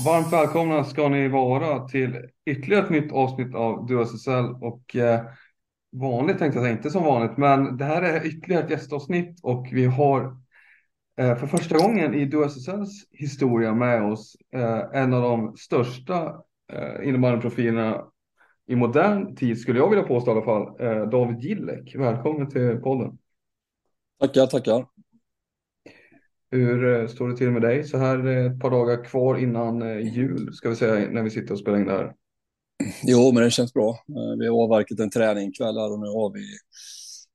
Varmt välkomna ska ni vara till ytterligare ett nytt avsnitt av DuSSL och eh, vanligt tänkte jag säga, inte som vanligt, men det här är ytterligare ett gästavsnitt och vi har eh, för första gången i DuSSLs historia med oss eh, en av de största eh, innebandyprofilerna i modern tid skulle jag vilja påstå i alla fall, eh, David Gillek. Välkommen till podden. Tackar, tackar. Hur eh, står det till med dig så här eh, ett par dagar kvar innan eh, jul ska vi säga när vi sitter och spelar in det här? Jo, men det känns bra. Vi har avverkat en träning kväll här och nu har vi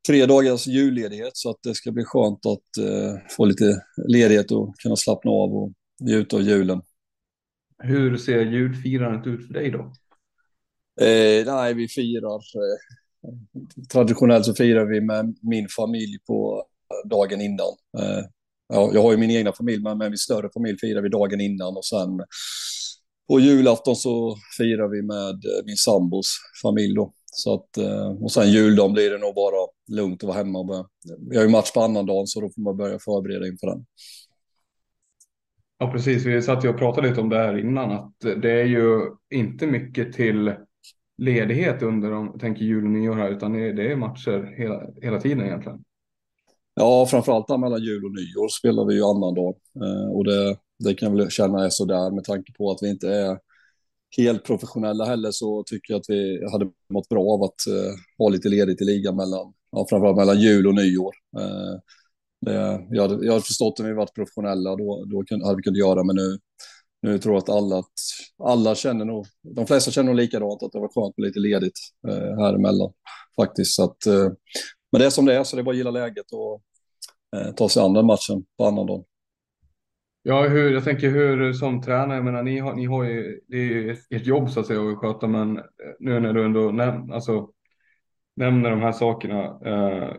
tre dagars julledighet så att det ska bli skönt att få lite ledighet och kunna slappna av och njuta av julen. Hur ser julfirandet ut för dig då? Eh, nej, vi firar eh, traditionellt så firar vi med min familj på dagen innan. Eh, ja, jag har ju min egna familj, men med min större familj firar vi dagen innan och sen på julafton så firar vi med eh, min sambos familj då. Så att, eh, och sen juldagen blir det nog bara lugnt att vara hemma. och börja- Vi har ju match på annan dagen så då får man börja förbereda inför den. Ja, precis. Vi satt ju och pratade lite om det här innan, att det är ju inte mycket till ledighet under, om tänker jul och nyår här, utan det är, det är matcher hela, hela tiden egentligen. Ja, framförallt där mellan jul och nyår spelar vi ju annan dag. Eh, och det, det kan jag väl känna är sådär med tanke på att vi inte är helt professionella heller så tycker jag att vi hade mått bra av att eh, ha lite ledigt i ligan mellan, ja, framförallt mellan jul och nyår. Eh, det, jag, hade, jag hade förstått om vi varit professionella, då, då hade vi kunnat göra, men nu, nu tror jag att alla, att alla känner nog, de flesta känner nog likadant, att det var skönt med lite ledigt eh, här emellan faktiskt. Så att, eh, men det är som det är, så det är bara att gilla läget och ta sig an den matchen på annan dag. Ja, hur, jag tänker hur som tränare, jag menar, ni har, ni har ju, det är ju ert- ert jobb så att säga att sköta, men nu när du ändå näm, alltså, nämner de här sakerna, eh,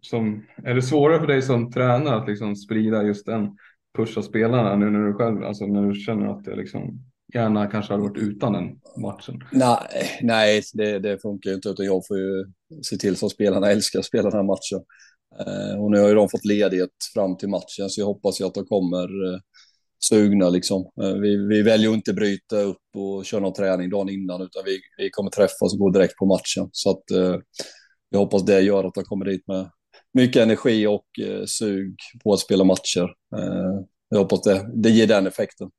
som, är det svårare för dig som tränare att liksom sprida just den, pusha spelarna nu när du själv, alltså när du känner att det liksom gärna kanske hade varit utan den matchen? Nej, nej det, det funkar ju inte, utan jag får ju se till så att spelarna älskar att spela den här matchen. Eh, och nu har ju de fått ledighet fram till matchen, så jag hoppas ju att de kommer, eh, sugna liksom. Eh, vi, vi väljer att inte bryta upp och köra någon träning dagen innan, utan vi, vi kommer träffas och gå direkt på matchen. Så att eh, jag hoppas det gör att de kommer dit med mycket energi och eh, sug på att spela matcher. Jag hoppas det, det ger den effekten.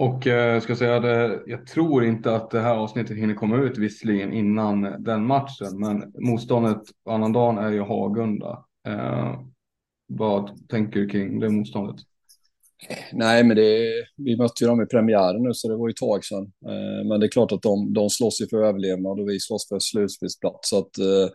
Och eh, ska säga det, jag tror inte att det här avsnittet hinner komma ut visserligen innan den matchen, men motståndet annandagen är ju Hagunda. Eh, vad tänker du kring det motståndet? Nej, men det, vi mötte ju dem i premiären nu, så det var ju ett tag sedan. Eh, men det är klart att de, de slåss ju för överlevnad och vi slåss för slutspelsplats. Så att eh,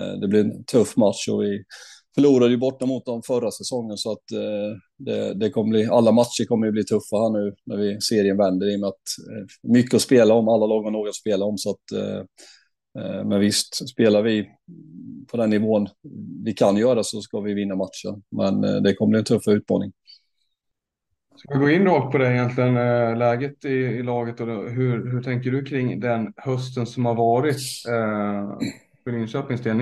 eh det blir en tuff match och vi, förlorade ju borta mot dem förra säsongen så att eh, det, det, kommer bli, alla matcher kommer ju bli tuffa här nu när vi serien vänder i och med att eh, mycket att spela om, alla lag har något att spela om så att eh, eh, men visst, spelar vi på den nivån vi kan göra så ska vi vinna matchen. Men eh, det kommer bli en tuff utmaning. Ska vi gå in rakt på det egentligen, eh, läget i, i laget och hur, hur tänker du kring den hösten som har varit? Eh, för Linköpings del.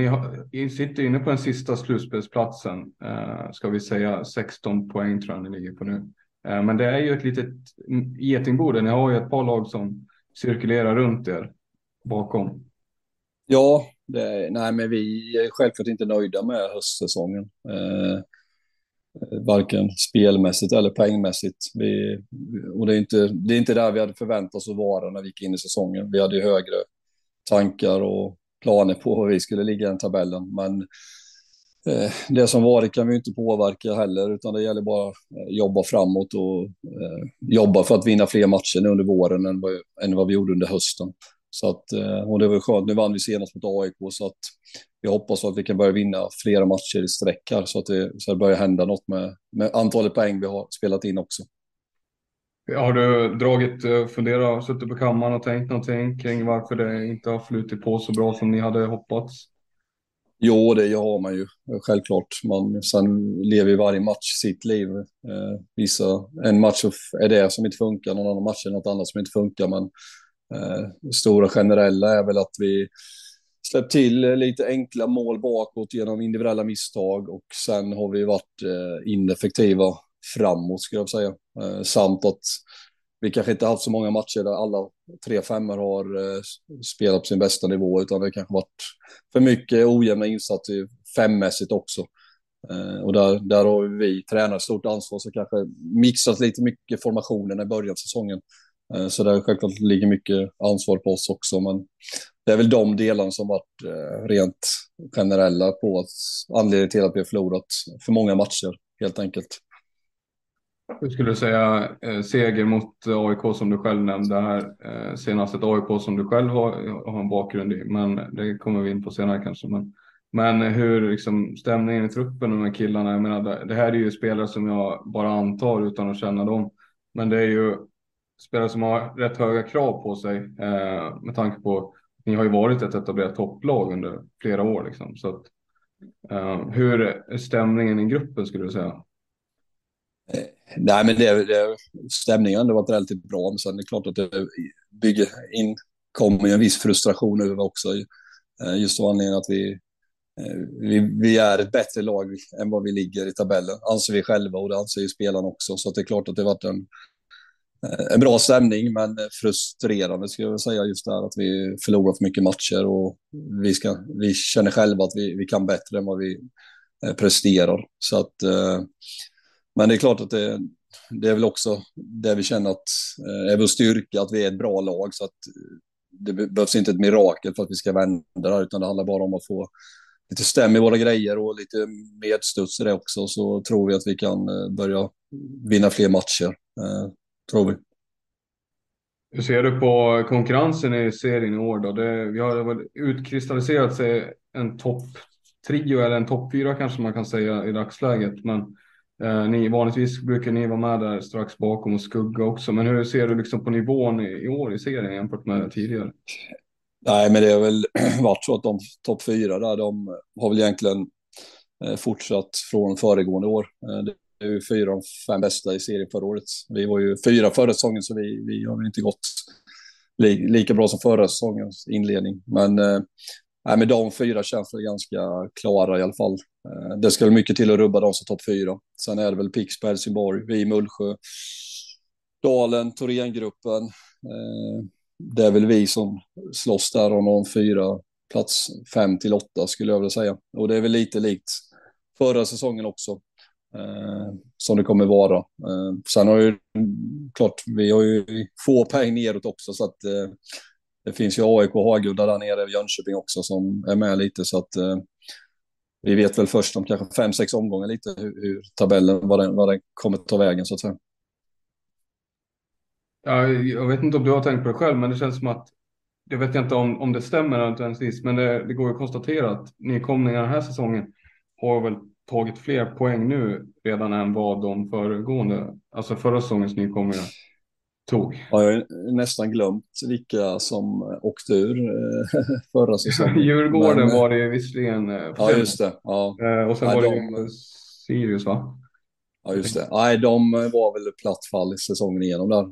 Ni, sitter inne på den sista slutspelsplatsen, eh, ska vi säga 16 poäng tror jag ni ligger på nu. Eh, men det är ju ett litet getingbo ni har ju ett par lag som cirkulerar runt er bakom. Ja, det, nej men vi är självklart inte nöjda med höstsäsongen. Eh, varken spelmässigt eller poängmässigt. Vi, och det är, inte, det är inte där vi hade förväntat oss att vara när vi gick in i säsongen. Vi hade ju högre tankar och planer på hur vi skulle ligga i den tabellen. Men eh, det som varit kan vi inte påverka heller, utan det gäller bara att jobba framåt och eh, jobba för att vinna fler matcher under våren än vad, än vad vi gjorde under hösten. Så att, eh, och det var skönt, nu vann vi senast mot AIK, så att vi hoppas att vi kan börja vinna flera matcher i sträck här, så att det, så det börjar hända något med, med antalet poäng vi har spelat in också. Har du dragit, eh, funderat, suttit på kammaren och tänkt någonting kring varför det inte har flutit på så bra som ni hade hoppats? Jo, det har man ju självklart. Man, sen lever ju varje match sitt liv. Eh, vissa, en match är det som inte funkar, någon annan match är något annat som inte funkar. Men eh, stora generella är väl att vi släppt till eh, lite enkla mål bakåt genom individuella misstag och sen har vi varit eh, ineffektiva framåt skulle jag säga. Eh, samt att vi kanske inte haft så många matcher där alla tre femmor har eh, spelat på sin bästa nivå, utan det kanske varit för mycket ojämna insatser femmässigt också. Eh, och där, där har vi tränare stort ansvar, så kanske mixat lite mycket formationen i början av säsongen. Eh, så där självklart ligger mycket ansvar på oss också, men det är väl de delarna som varit eh, rent generella på att anledningen till att vi har förlorat för många matcher, helt enkelt. Hur skulle du säga eh, seger mot eh, AIK som du själv nämnde här eh, senast? Ett AIK som du själv har, har en bakgrund i, men det kommer vi in på senare kanske. Men, men hur liksom, stämningen i truppen och de här killarna, jag menar, det här är ju spelare som jag bara antar utan att känna dem. Men det är ju spelare som har rätt höga krav på sig eh, med tanke på ni har ju varit ett etablerat topplag under flera år. Liksom, så att, eh, hur är stämningen i gruppen skulle du säga? Eh, Nej, men det, det, stämningen har varit relativt bra, men sen är det klart att det bygger in, kommer en viss frustration över också. Eh, just av anledningen att vi, eh, vi, vi, är ett bättre lag än vad vi ligger i tabellen, anser vi själva och det anser ju spelarna också. Så det är klart att det har varit en, eh, en bra stämning, men frustrerande skulle jag säga just där att vi förlorar för mycket matcher och vi, ska, vi känner själva att vi, vi kan bättre än vad vi presterar. Så att men det är klart att det, det är väl också det vi känner att eh, är vår styrka, att vi är ett bra lag. Så att eh, det behövs inte ett mirakel för att vi ska vända det här utan det handlar bara om att få lite stäm i våra grejer och lite medstuds i det också. Så tror vi att vi kan eh, börja vinna fler matcher, eh, tror vi. Hur ser du på konkurrensen i serien i år då? Det, vi har utkristalliserat sig en topp trio eller en topp fyra kanske man kan säga i dagsläget. Men Eh, ni, vanligtvis brukar ni vara med där strax bakom och skugga också, men hur ser du liksom på nivån i, i år i serien jämfört med tidigare? Nej, men det har väl varit så att de topp fyra där, de har väl egentligen eh, fortsatt från föregående år. Eh, det är ju fyra av fem bästa i serien förra året. Vi var ju fyra förra säsongen, så vi, vi har väl inte gått li, lika bra som förra säsongens inledning. Men nej, men de fyra känns väl ganska klara i alla fall. Eh, det ska väl mycket till att rubba dem som topp fyra. Sen är det väl Pixbo, Helsingborg, vi, Mullsjö, Dalen, Thorengruppen. Eh, det är väl vi som slåss där om de fyra plats fem till åtta skulle jag vilja säga. Och det är väl lite likt förra säsongen också. Eh, som det kommer vara. Eh, sen har ju klart, vi har ju få poäng neråt också så att eh, det finns ju AIK och Hagudda där nere i Jönköping också som är med lite så att eh, vi vet väl först om kanske fem, sex omgångar lite hur, hur tabellen, vad den, vad den kommer ta vägen så att säga. Ja, jag vet inte om du har tänkt på det själv, men det känns som att jag vet inte om, om det stämmer nödvändigtvis, men det, det går att konstatera att nykomlingar den här säsongen har väl tagit fler poäng nu redan än vad de föregående, alltså förra säsongens nykomlingar tog. Ja, jag har nästan glömt vilka som åkte ur eh, förra säsongen. Djurgården men, var det visserligen. Eh, ja, just det. Ja. Eh, och sen ja, var det de... Sirius, va? Ja, just det. Nej, de var väl platt fall i säsongen igenom där.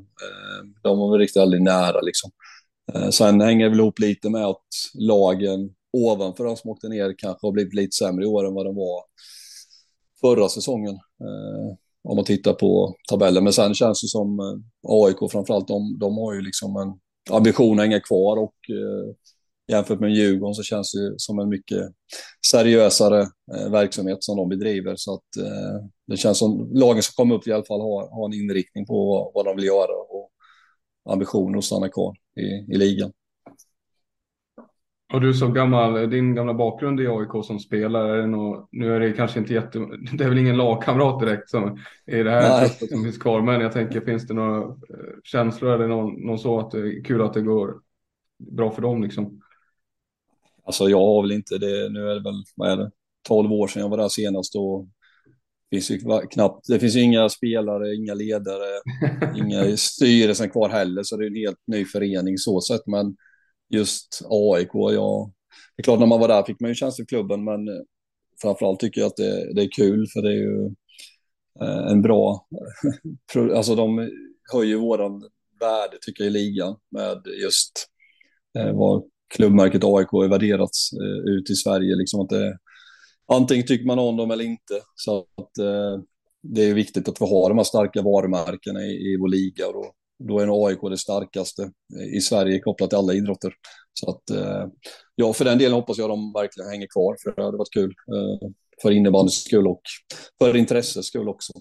De var väl riktigt aldrig nära liksom. Sen hänger det väl ihop lite med att lagen ovanför de som åkte ner kanske har blivit lite sämre i år än vad de var förra säsongen. Om man tittar på tabellen. Men sen känns det som eh, AIK framförallt, de, de har ju liksom en ambition att hänga kvar och eh, jämfört med Djurgården så känns det som en mycket seriösare eh, verksamhet som de bedriver. Så att eh, det känns som lagen som kommer upp i alla fall har, har en inriktning på vad, vad de vill göra och ambitioner att stanna kvar i, i ligan. Och du som gammal, din gamla bakgrund i AIK som spelare, är nog, nu är det kanske inte jätte, det är väl ingen lagkamrat direkt som är det här som finns kvar, men jag tänker finns det några eh, känslor eller någon, någon så att det är kul att det går bra för dem liksom? Alltså jag har väl inte det, nu är det väl, vad är det, 12 år sedan jag var där senast och finns ju knappt, det finns ju inga spelare, inga ledare, inga i styrelsen kvar heller, så det är en helt ny förening så sett, men just AIK, ja, det är klart när man var där fick man ju känsla för klubben, men eh, framförallt tycker jag att det, det är kul för det är ju eh, en bra, alltså de höjer våran värde tycker jag i ligan med just eh, vad klubbmärket AIK är värderats ut i Sverige, liksom att det antingen tycker man om dem eller inte. Så att det är viktigt att vi har de här starka varumärkena i, i vår liga och då då är nog AIK det starkaste i Sverige kopplat till alla idrotter. Så att eh, ja, för den delen hoppas jag de verkligen hänger kvar, för det hade varit kul. Eh, för innebandyns skull och för intressets skull också.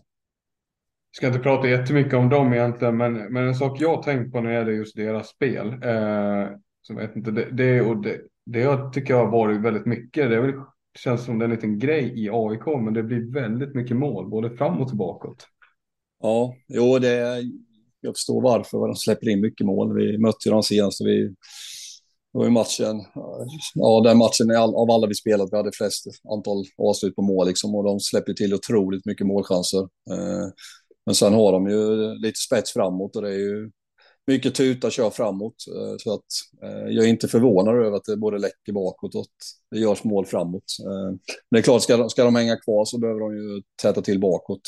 Jag ska inte prata jättemycket om dem egentligen, men, men en sak jag tänkt på när det gäller just deras spel. Eh, så vet inte, det, det, och det, det jag tycker jag har varit väldigt mycket, det är väl, känns som det är en liten grej i AIK, men det blir väldigt mycket mål, både fram och tillbaka. Ja, jo, det, jag förstår varför de släpper in mycket mål. Vi mötte ju dem senast och vi det var ju matchen, ja den matchen all, av alla vi spelat, vi hade flest antal avslut på mål liksom och de släpper till otroligt mycket målchanser. Eh, men sen har de ju lite spets framåt och det är ju mycket tuta kör framåt. Eh, så att eh, jag är inte förvånad över att det både läcker bakåt och att det görs mål framåt. Eh, men det är klart, ska, ska de hänga kvar så behöver de ju täta till bakåt.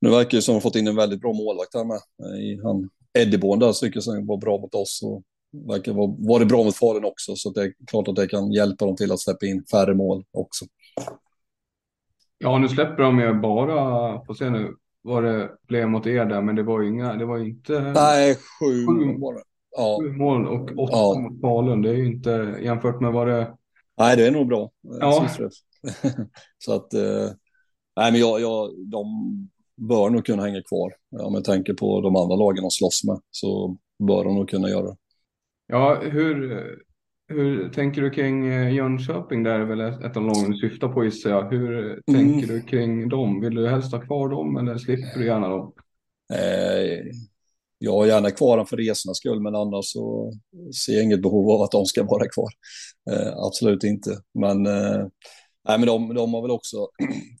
Nu verkar det som att de fått in en väldigt bra målvakt här med. Han Eddiborn där tycker jag var bra mot oss och verkar vara, var det bra mot Falun också. Så det är klart att det kan hjälpa dem till att släppa in färre mål också. Ja, nu släpper de ju bara, får se nu, vad det blev mot er där, men det var inga, det var inte. Nej, sju, sju mål. Ja. Sju mål och åtta ja. mot Falun. Det är ju inte jämfört med vad det. Nej, det är nog bra. Ja. så att, eh, nej, men jag, jag, de bör nog kunna hänga kvar. Om jag tänker på de andra lagen de slåss med så bör de nog kunna göra det. Ja, hur, hur tänker du kring eh, Jönköping? Där är väl ett av lagen du syftar på gissar jag. Hur mm. tänker du kring dem? Vill du helst ha kvar dem eller slipper du gärna dem? Eh, jag har gärna kvar dem för resornas skull, men annars så ser jag inget behov av att de ska vara kvar. Eh, absolut inte. Men, eh, nej, men de, de har väl också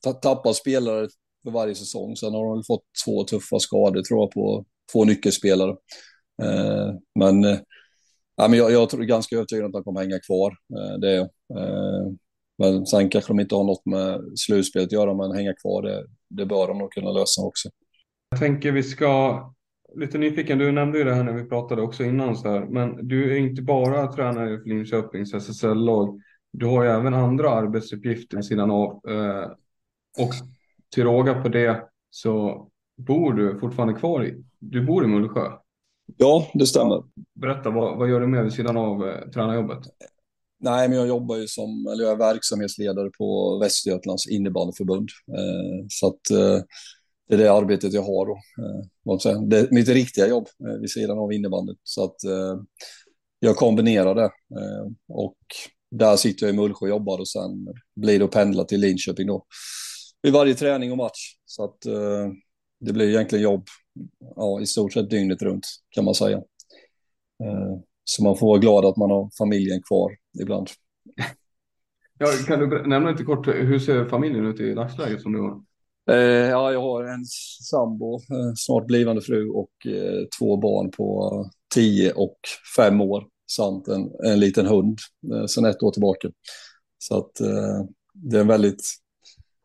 tappat spelare för varje säsong. Sen har de fått två tuffa skador tror jag på två nyckelspelare. Eh, men eh, ja, men jag, jag tror ganska övertygad att de kommer hänga kvar. Eh, det är eh, Men sen kanske de inte har något med slutspelet att göra, men hänga kvar, det, det bör de nog kunna lösa också. Jag tänker vi ska lite nyfiken, du nämnde ju det här när vi pratade också innan så här, men du är inte bara tränare för Linköpings SSL-lag. Du har ju även andra arbetsuppgifter vid sidan av. Eh, och till råga på det så bor du fortfarande kvar i, du bor i Mullsjö. Ja, det stämmer. Berätta, vad, vad gör du med vid sidan av eh, tränarjobbet? Nej, men jag jobbar ju som, eller jag är verksamhetsledare på Västergötlands innebandyförbund. Eh, så att eh, det är det arbetet jag har då. Eh, det är mitt riktiga jobb eh, vid sidan av innebandyn. Så att eh, jag kombinerar det. Eh, och där sitter jag i Mullsjö och jobbar och sen blir det att pendla till Linköping då. Vid varje träning och match. Så att eh, det blir egentligen jobb ja, i stort sett dygnet runt kan man säga. Eh, så man får vara glad att man har familjen kvar ibland. Ja, kan du nämna lite kort, hur ser familjen ut i dagsläget som du har? Eh, ja, jag har en sambo, eh, snart blivande fru och två barn på tio och fem år samt en, en liten hund sedan ett år tillbaka. Så att det är en väldigt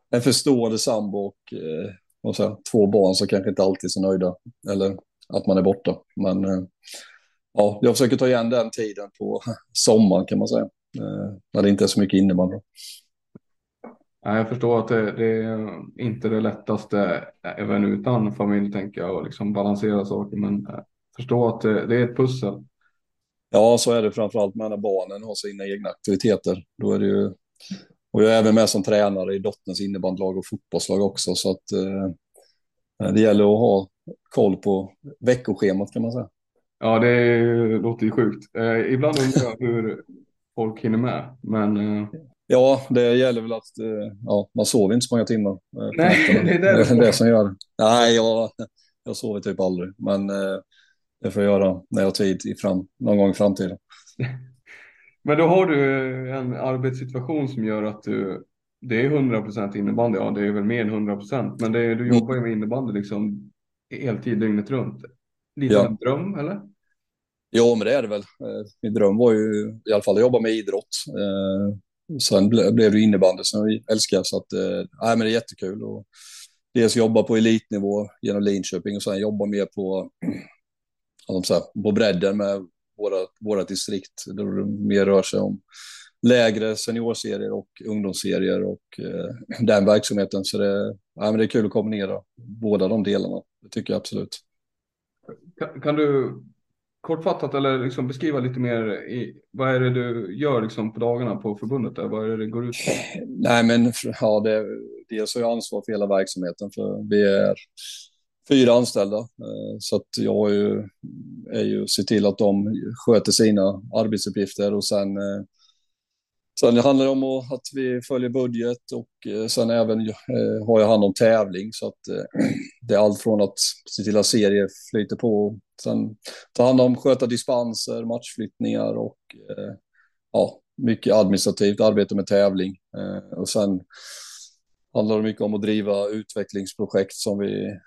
en förstående sambo och eh, säga, två barn som kanske inte alltid är så nöjda eller att man är borta. Men eh, ja, jag försöker ta igen den tiden på sommaren kan man säga. Eh, när det inte är så mycket innebandy. Ja, jag förstår att det, det, är inte det lättaste även utan familj tänker jag och liksom balansera saker. Men jag förstår att det, det är ett pussel. Ja, så är det framförallt när barnen har sina egna aktiviteter. Då är det ju, och jag är även med som tränare i Dottens innebandlag och fotbollslag också. Så att eh, det gäller att ha koll på veckoschemat kan man säga. Ja, det låter ju sjukt. Eh, ibland undrar jag hur folk hinner med. Men, eh... Ja, det gäller väl att eh, ja, man sover inte så många timmar. Eh, Nej, det är det, det, är det som gör det. Nej, jag, jag sover typ aldrig. Men eh, det får jag göra när jag har tid i fram, någon gång i framtiden. Men då har du en arbetssituation som gör att du, det är 100% innebandy, ja det är väl mer än 100% men det är, du jobbar ju med innebandy liksom heltid dygnet runt. Lite ja. en dröm eller? Ja, men det är det väl. Eh, min dröm var ju i alla fall att jobba med idrott. Eh, sen blev det innebandy som jag älskar, så att, eh, nej, men det är jättekul. Och dels jobba på elitnivå genom Linköping och sen jobba mer på, på bredden med våra, våra distrikt. Där det mer rör sig om lägre seniorserier och ungdomsserier och eh, den verksamheten. Så det, ja, men det är kul att kombinera båda de delarna. Det tycker jag absolut. Kan, kan du kortfattat eller liksom beskriva lite mer i, vad är det du gör liksom på dagarna på förbundet? Där? Vad är det det går ut på? Nej, men ja, det, dels har jag ansvar för hela verksamheten för vi är fyra anställda. Eh, så att jag är ju, är ju se till att de sköter sina arbetsuppgifter och sen eh, Sen handlar det om att vi följer budget och eh, sen även har jag hand om tävling. Så att det är allt från att se till att serier flyter på. Sen ta hand om, sköta dispenser, matchflyttningar och ja, mycket administrativt arbete med tävling. Och sen handlar det mycket om att driva utvecklingsprojekt som vi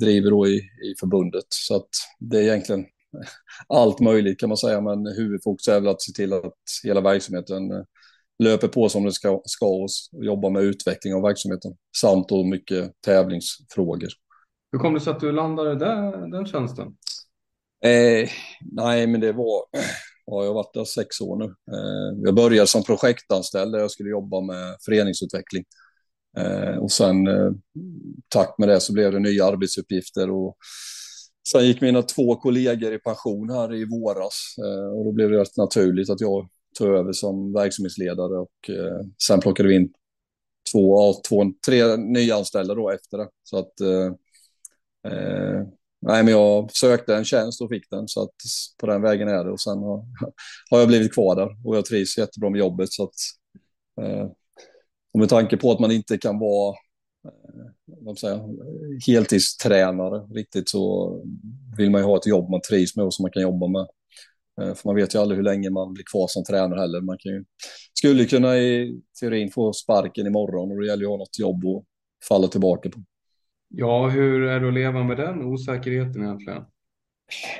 driver då i, i förbundet. Så att det är egentligen allt möjligt kan man säga, men huvudfokus är väl att se till att hela verksamheten löper på som det ska, ska och jobba med utveckling av verksamheten samt då mycket tävlingsfrågor. Hur kom det sig att du landade där, den tjänsten? Eh, nej, men det var, ja, jag har varit där sex år nu. Eh, jag började som projektanställd där jag skulle jobba med föreningsutveckling. Eh, och sen eh, tack med det så blev det nya arbetsuppgifter och sen gick mina två kollegor i pension här i våras eh, och då blev det rätt naturligt att jag tog över som verksamhetsledare och sen plockade vi in två, två, tre nyanställda då efter det. Så att eh nej, men jag sökte en tjänst och fick den så att på den vägen är det och sen har, har jag blivit kvar där och jag trivs jättebra med jobbet så att eh, och med tanke på att man inte kan vara eh, vad säger, heltidstränare riktigt så vill man ju ha ett jobb man trivs med och som man kan jobba med. Eh, för man vet ju aldrig hur länge man blir kvar som tränare heller. Man kan ju, skulle kunna i teorin få sparken imorgon och det gäller ju att ha något jobb att falla tillbaka på. Ja, hur är det att leva med den osäkerheten egentligen?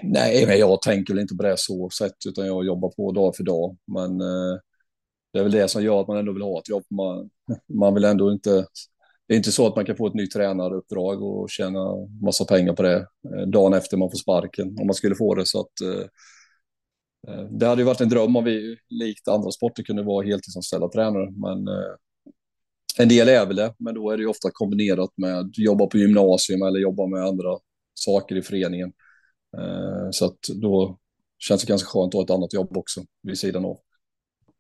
Nej, men jag tänker väl inte på det så sätt, utan jag jobbar på dag för dag. Men eh, det är väl det som gör att man ändå vill ha ett jobb. Man, man vill ändå inte det är inte så att man kan få ett nytt tränaruppdrag och tjäna massa pengar på det eh, dagen efter man får sparken, om man skulle få det. Så att, eh, eh, det hade ju varit en dröm om vi, likt andra sporter, kunde vara heltidsanställda tränare. Men eh, en del är väl det, men då är det ju ofta kombinerat med jobba på gymnasium eller jobba med andra saker i föreningen. Så att då känns det ganska skönt att ha ett annat jobb också vid sidan av.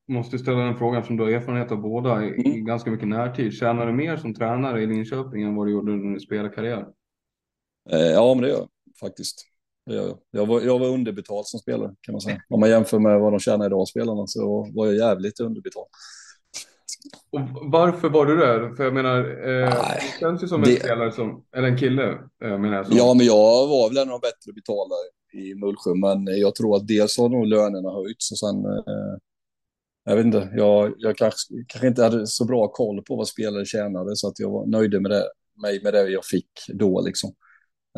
Måste ställa den frågan som du har erfarenhet av båda i, mm. ganska mycket närtid. Tjänar du mer som tränare i Linköping än vad du gjorde under din spelarkarriär? Eh, ja, men det gör jag faktiskt. Jag, jag, var, jag var underbetald som spelare kan man säga. Om man jämför med vad de tjänar idag, spelarna, så var jag jävligt underbetald. Och varför var du det? För jag menar, eh, det känns ju som en det... spelare som, eller en kille. Eh, menar jag, som... Ja, men jag var väl en av de bättre betalda i Mullsjö, men jag tror att dels har nog lönerna höjts och sen eh, jag vet inte, jag, jag kanske, kanske inte hade så bra koll på vad spelare tjänade så att jag var nöjd med det, mig med det jag fick då liksom.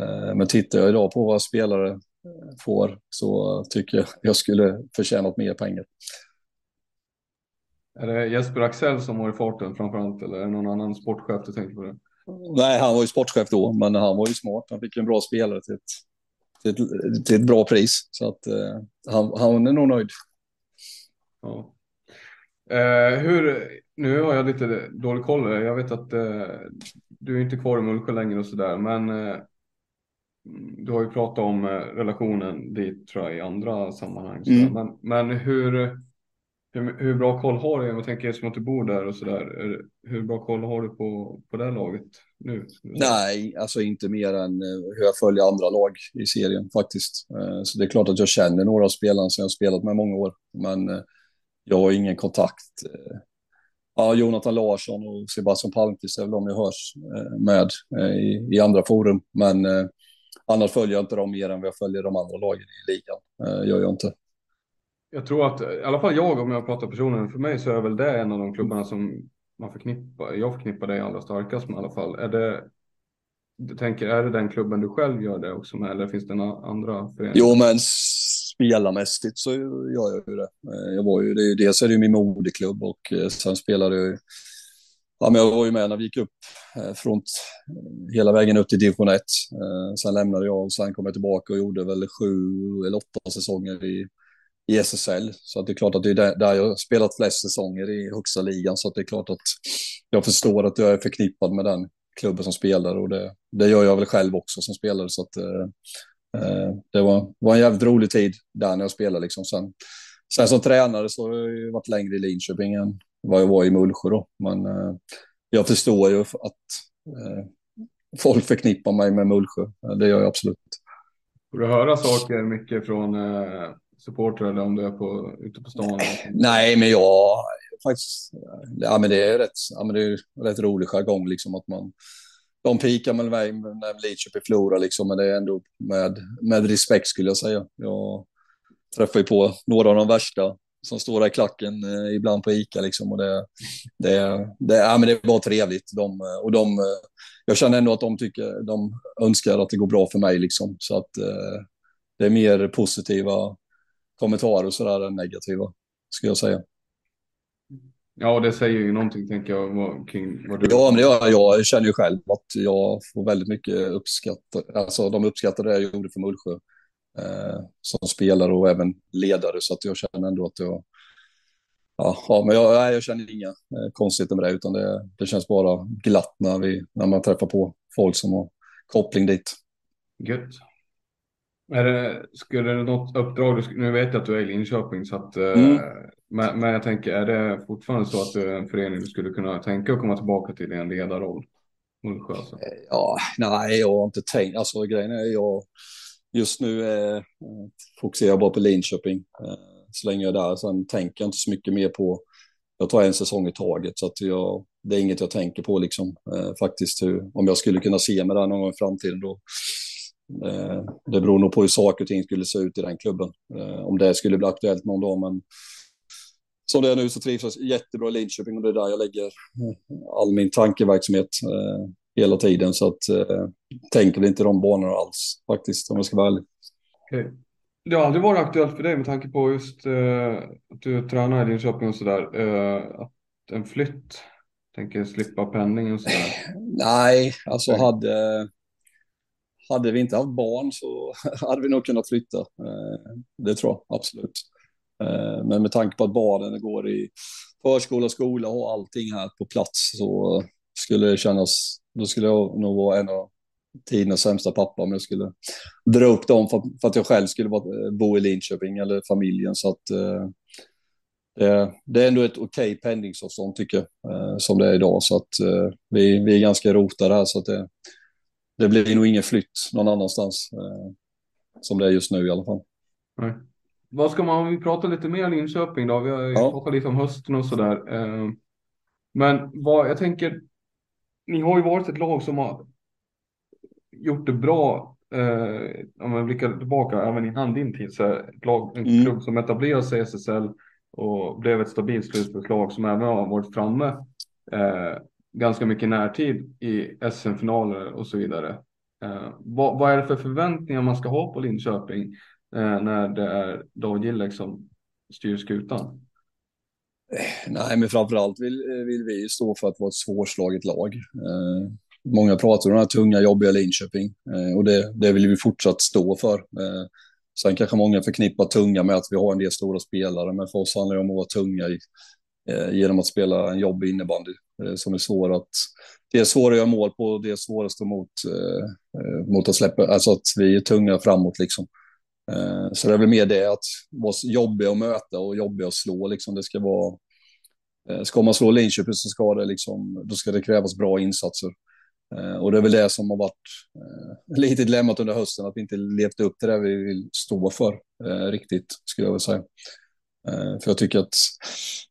Eh, men tittar jag idag på vad spelare eh, får så tycker jag jag skulle förtjänat mer pengar. Är det Jesper Axel som var i farten framförallt eller är det någon annan sportchef du tänker på det? Nej, han var ju sportchef då, men han var ju smart. Han fick en bra spelare till ett, till ett, till ett bra pris. Så att eh, han, han är nog nöjd. Ja. Eh, hur, nu har jag lite dålig koll. Jag vet att eh, du är inte kvar i Mullsjö längre och sådär, men eh, du har ju pratat om eh, relationen dit tror jag i andra sammanhang. Mm. Men, men hur, hur, hur, bra koll har du? Jag tänker som att du bor där och sådär. Hur bra koll har du på, på det laget nu? Nej, alltså inte mer än eh, hur jag följer andra lag i serien faktiskt. Eh, så det är klart att jag känner några av spelarna som jag har spelat med många år. Men jag har ingen kontakt. Eh, ja, Jonathan Larsson och Sebastian Palmqvist är väl de jag hörs eh, med eh, i, i andra forum. Men annars följer jag inte dem mer än vad jag följer de andra lagen i ligan. Gör jag inte. Jag tror att, i alla fall jag om jag pratar personen, för mig så är väl det en av de klubbarna som man förknippar, jag förknippar det allra starkast med i alla fall. Är det, du tänker, är det den klubben du själv gör det också med eller finns det några andra föreningar? Jo, men spelarmässigt så gör jag ju det. Eh, jag var ju, det, dels är det ju min moderklubb och eh, sen spelade jag ju Ja, men jag var ju med när vi gick upp eh, från hela vägen upp till division 1. Sen lämnade jag och sen kom jag tillbaka och gjorde väl sju eller åtta säsonger i, i SSL. Så att det är klart att det är där, jag har spelat flest säsonger i högsta ligan. Så att det är klart att jag förstår att jag är förknippad med den klubben som spelare och det, det gör jag väl själv också som spelare. Så att, det var, var en jävligt rolig tid där när jag spelade. Liksom. Sen, sen som tränare så har jag varit längre i Linköping än vad jag var i Mullsjö. Då. Men eh, jag förstår ju att eh, folk förknippar mig med Mullsjö. Det gör jag absolut. Får du höra saker mycket från eh, supportrar eller om du är på, ute på stan? Nej, men jag faktiskt, ja men det är rätt, ja, men det är rätt rolig jargong liksom att man de pikar väl mig när Lidköping förlorar, liksom, men det är ändå med, med respekt skulle jag säga. Jag träffar ju på några av de värsta som står där i klacken eh, ibland på ICA liksom, och det, det, det, ja, men det var trevligt. De, eh, och de, eh, jag känner ändå att de tycker, de önskar att det går bra för mig liksom, så att eh, det är mer positiva kommentarer så där än negativa, skulle jag säga. Ja, det säger ju någonting tänker jag kring vad du... Ja, men jag. Jag känner ju själv att jag får väldigt mycket uppskatt. Alltså de uppskattar det jag gjorde för Mullsjö eh, som spelare och även ledare. Så att jag känner ändå att jag... Ja, men jag, nej, jag känner inga eh, konstigheter med det, utan det, det känns bara glatt när, vi, när man träffar på folk som har koppling dit. Gött. Är det, skulle det något uppdrag, nu vet jag att du är i Linköping, så att, eh, mm. men, men jag tänker, är det fortfarande så att du är en förening du skulle kunna tänka att komma tillbaka till i en ledarroll? Mullsjö alltså? Eh, ja, nej, jag har inte tänkt, alltså grejen är jag, just nu eh, fokuserar jag bara på Linköping eh, så länge jag är där. Sen tänker jag inte så mycket mer på, jag tar en säsong i taget så att jag, det är inget jag tänker på liksom eh, faktiskt hur, om jag skulle kunna se mig där någon gång i framtiden då det beror nog på hur saker och ting skulle se ut i den klubben. Eh, om det skulle bli aktuellt någon dag, men som det är nu så trivs jag jättebra i Linköping och det är där jag lägger all min tankeverksamhet eh, hela tiden. Så att tänker inte de banorna alls faktiskt, om jag ska vara ärlig. Okay. Det har aldrig varit aktuellt för dig med tanke på just att du tränar i Linköping och sådär, att en flytt Tänker slippa penning och sådär. Nej, alltså hade, hade vi inte haft barn så hade vi nog kunnat flytta. Eh, det tror jag absolut. Eh, men med tanke på att barnen går i förskola, skola och allting här på plats så skulle det kännas, då skulle jag nog vara en av tidernas sämsta pappa om jag skulle dra upp dem för, för att jag själv skulle eh, bo i Linköping eller familjen. Så att eh, det, det, är ändå ett okej okay pendlingsavstånd tycker jag, eh, som det är idag. Så att eh, vi, vi är ganska rotade här så att det, det blir nog ingen flytt någon annanstans. Eh, som det är just nu i alla fall. Nej. Vad ska man, om vi pratar lite mer Linköping då, vi har ju ja. pratat lite om hösten och sådär. Eh, men vad, jag tänker, ni har ju varit ett lag som har gjort det bra, eh, om man blickar tillbaka även innan din tid, så ett lag, en mm. klubb som etablerade sig i SSL och blev ett stabilt slutförslag som även har varit framme eh, ganska mycket närtid i SM-finaler och så vidare. Eh, vad, vad, är det för förväntningar man ska ha på Linköping eh, när det är David Gillek som styr skutan? Eh, nej, men framförallt vill, eh, vill vi stå för att vara ett svårslaget lag. Eh, många pratar om den här tunga, jobbiga Linköping eh, och det, det vill vi fortsatt stå för. Eh, sen kanske många förknippar tunga med att vi har en del stora spelare, men för oss handlar det om att vara tunga i, eh, genom att spela en jobbig innebandy eh, Eh, som är svår att det är svårt att göra mål på, och det är svårast att eh, eh, mot att släppa, alltså att vi är tunga framåt liksom. Eh, så det är väl mer det att vara jobbiga att möta och jobbiga att slå liksom. Det ska vara, eh, ska man slå Linköping så ska det liksom, då ska det krävas bra insatser. Eh, och det är väl det som har varit eh, lite dilemmat under hösten, att vi inte levt upp till det vi vill stå för eh, riktigt, skulle jag vilja säga. Eh, för jag tycker att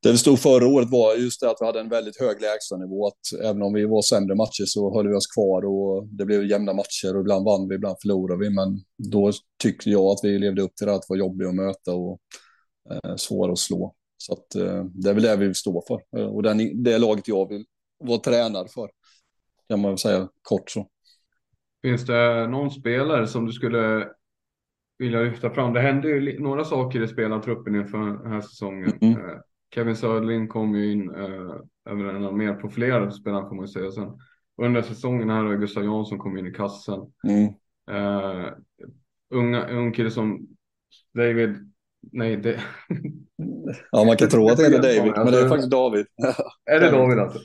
det vi stod förra året var just det att vi hade en väldigt hög lägstanivå. Att även om vi var sämre matcher så höll vi oss kvar och det blev jämna matcher och ibland vann vi, ibland förlorade vi. Men då tyckte jag att vi levde upp till det att vara jobbiga att möta och eh, svåra att slå. Så att, eh, det är väl det vi vill stå för. Eh, och den, det laget jag vill vara tränad för kan man säga kort så. Finns det någon spelare som du skulle vilja lyfta fram? Det hände ju några saker i spelartruppen inför den här säsongen. Mm. Eh, Kevin Söderling kom ju in äh, över en av mer profilerade spelarna får man ju säga. Sen under säsongen här har Gustav Jansson kommit in i kassen. Mm. Uh, unga, ung kille som David, nej det... ja man kan tro att det är David, men det är faktiskt David. är det David alltså?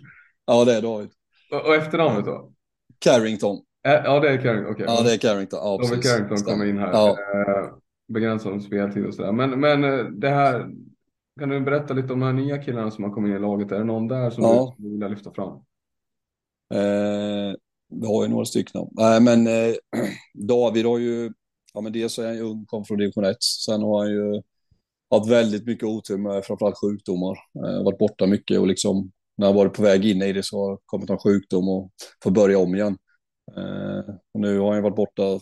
Ja det är David. Och, och efternamnet då? Carrington. Ja, det är Carrington. Okay. Ja, det är Carrington. Ja, Robert Carrington kommer in här. Ja. Eh, begränsad speltid och sådär. Men, men eh, det här, kan du berätta lite om de här nya killarna som har kommit in i laget? Är det någon där som ja. du vill lyfta fram? Eh, vi har ju några stycken. Eh, men eh, David har ju, ja men dels är han ju ung, kom från division 1. Sen har han ju haft väldigt mycket otur med framförallt sjukdomar. Eh, varit borta mycket och liksom när han varit på väg in i det så har kommit en sjukdom och får börja om igen. Eh, och nu har han varit borta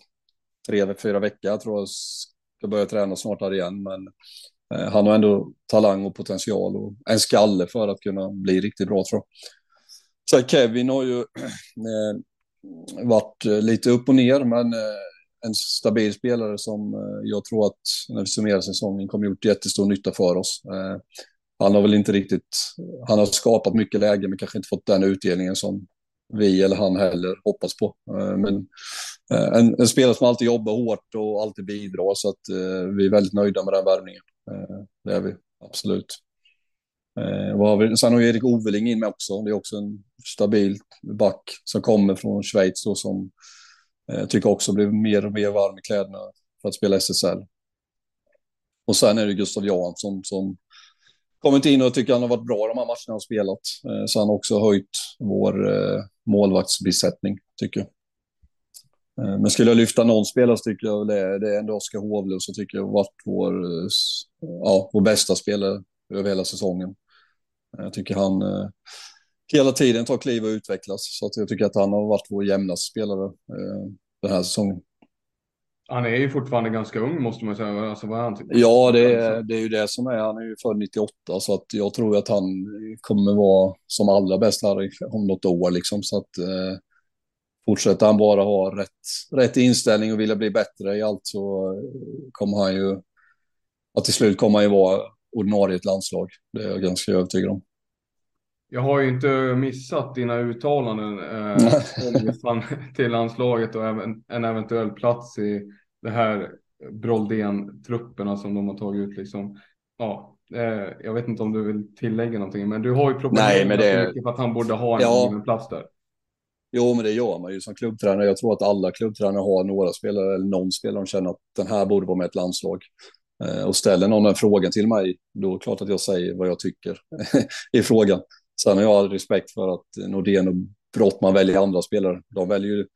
tre, fyra veckor. Jag tror jag ska börja träna snart här igen. Men eh, han har ändå talang och potential och en skalle för att kunna bli riktigt bra tror jag. Så Kevin har ju eh, varit eh, lite upp och ner, men eh, en stabil spelare som eh, jag tror att när vi summerar säsongen kommer gjort jättestor nytta för oss. Eh, han har väl inte riktigt, han har skapat mycket läge men kanske inte fått den utdelningen som vi eller han heller hoppas på. Eh, men eh, en, en spelare som alltid jobbar hårt och alltid bidrar så att eh, vi är väldigt nöjda med den värvningen. Det är vi, absolut. Sen har vi Erik Oveling in med också. Det är också en stabil back som kommer från Schweiz och som jag tycker också blir mer och mer varm i kläderna för att spela SSL. Och sen är det Gustav Jansson som kommit in och tycker han har varit bra de här matcherna han spelat. Eh, så han har också höjt vår eh, målvaktsbesättning, tycker jag. Eh, men skulle jag lyfta någon spelare så tycker jag det är, det är ändå Oskar Hovlund som tycker jag har varit vår, ja, vår bästa spelare över hela säsongen. Jag tycker han hela tiden tar kliv och utvecklas. Så att jag tycker att han har varit vår jämnaste spelare den här säsongen. Han är ju fortfarande ganska ung måste man säga. Alltså, vad är han? Typ? Ja, det är, det är ju det som är. Han är ju född 98 så att jag tror att han kommer vara som allra bäst här om något år liksom. Så att eh, fortsätter han bara ha rätt, rätt inställning och vilja bli bättre i allt så kommer han ju att till slut kommer han ju vara ordinarie i ett landslag. Det är jag ganska övertygad om. jag har ju inte missat dina uttalanden eh, till landslaget och även en eventuell plats i det här Broldén-trupperna som de har tagit ut. Liksom. Ja, eh, jag vet inte om du vill tillägga någonting, men du har ju propagerat det... för att han borde ha en ja. plats där. Jo, men det gör man ju som klubbtränare. Jag tror att alla klubbtränare har några spelare eller någon spelare som känner att den här borde vara med ett landslag. Eh, och ställer någon den frågan till mig, då är det klart att jag säger vad jag tycker i frågan. Sen har jag all respekt för att Nordén och Brottman väljer andra spelare. De väljer ju,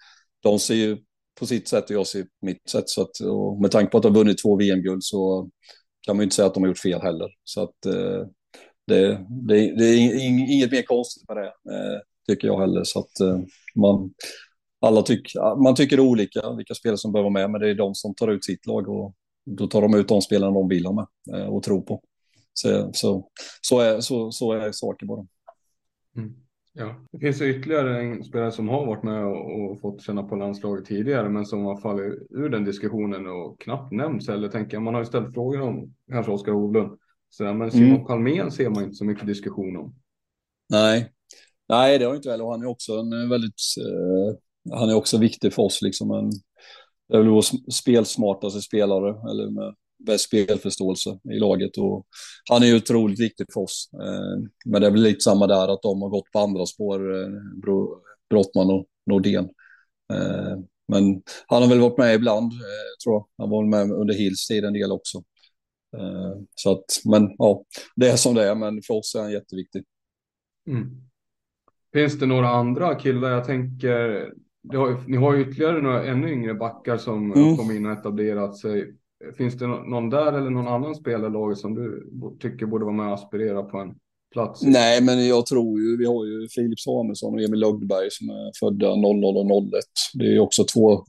de ser ju på sitt sätt och jag ser på mitt sätt. Så att, och med tanke på att de har vunnit två VM-guld så kan man ju inte säga att de har gjort fel heller. Så att eh, det, det, det, är inget mer konstigt med det, eh, tycker jag heller. Så att eh, man, alla tyck, man tycker olika vilka spelare som behöver vara med, men det är de som tar ut sitt lag och då tar de ut de spelarna de vill ha med eh, och tror på. Så, så, så, är, så, så är saker bara. Mm. Ja, det finns ytterligare en spelare som har varit med och, fått känna på landslaget tidigare, men som har fallit ur den diskussionen och knappt nämnts eller tänker man har ju ställt frågor om kanske Oskar Hovlund. Så, men Simon mm. Palmén ser man inte så mycket diskussion om. Nej, nej, det har inte och han är också en väldigt, eh, han är också viktig för oss liksom en, det är väl vår spelsmartaste spelare eller med bäst spelförståelse i laget. Och han är ju otroligt viktig för oss. Eh, men det är väl lite samma där att de har gått på andra spår, eh, Brottman och Nordén. Eh, men han har väl varit med ibland, tror jag. Han var med under Hills tid en del också. Så att, men ja, det är som det är, men för oss är han jätteviktig. Mm. Finns det några andra killar? Jag tänker, har, ni har ju ytterligare några ännu yngre backar som mm. kom in och etablerat sig. Finns det någon där eller någon annan spelare som du tycker borde vara med och aspirera på en plats? Nej, men jag tror ju, vi har ju Filip Samuelsson och Emil Lögdberg som är födda 00 och 01. Det är ju också två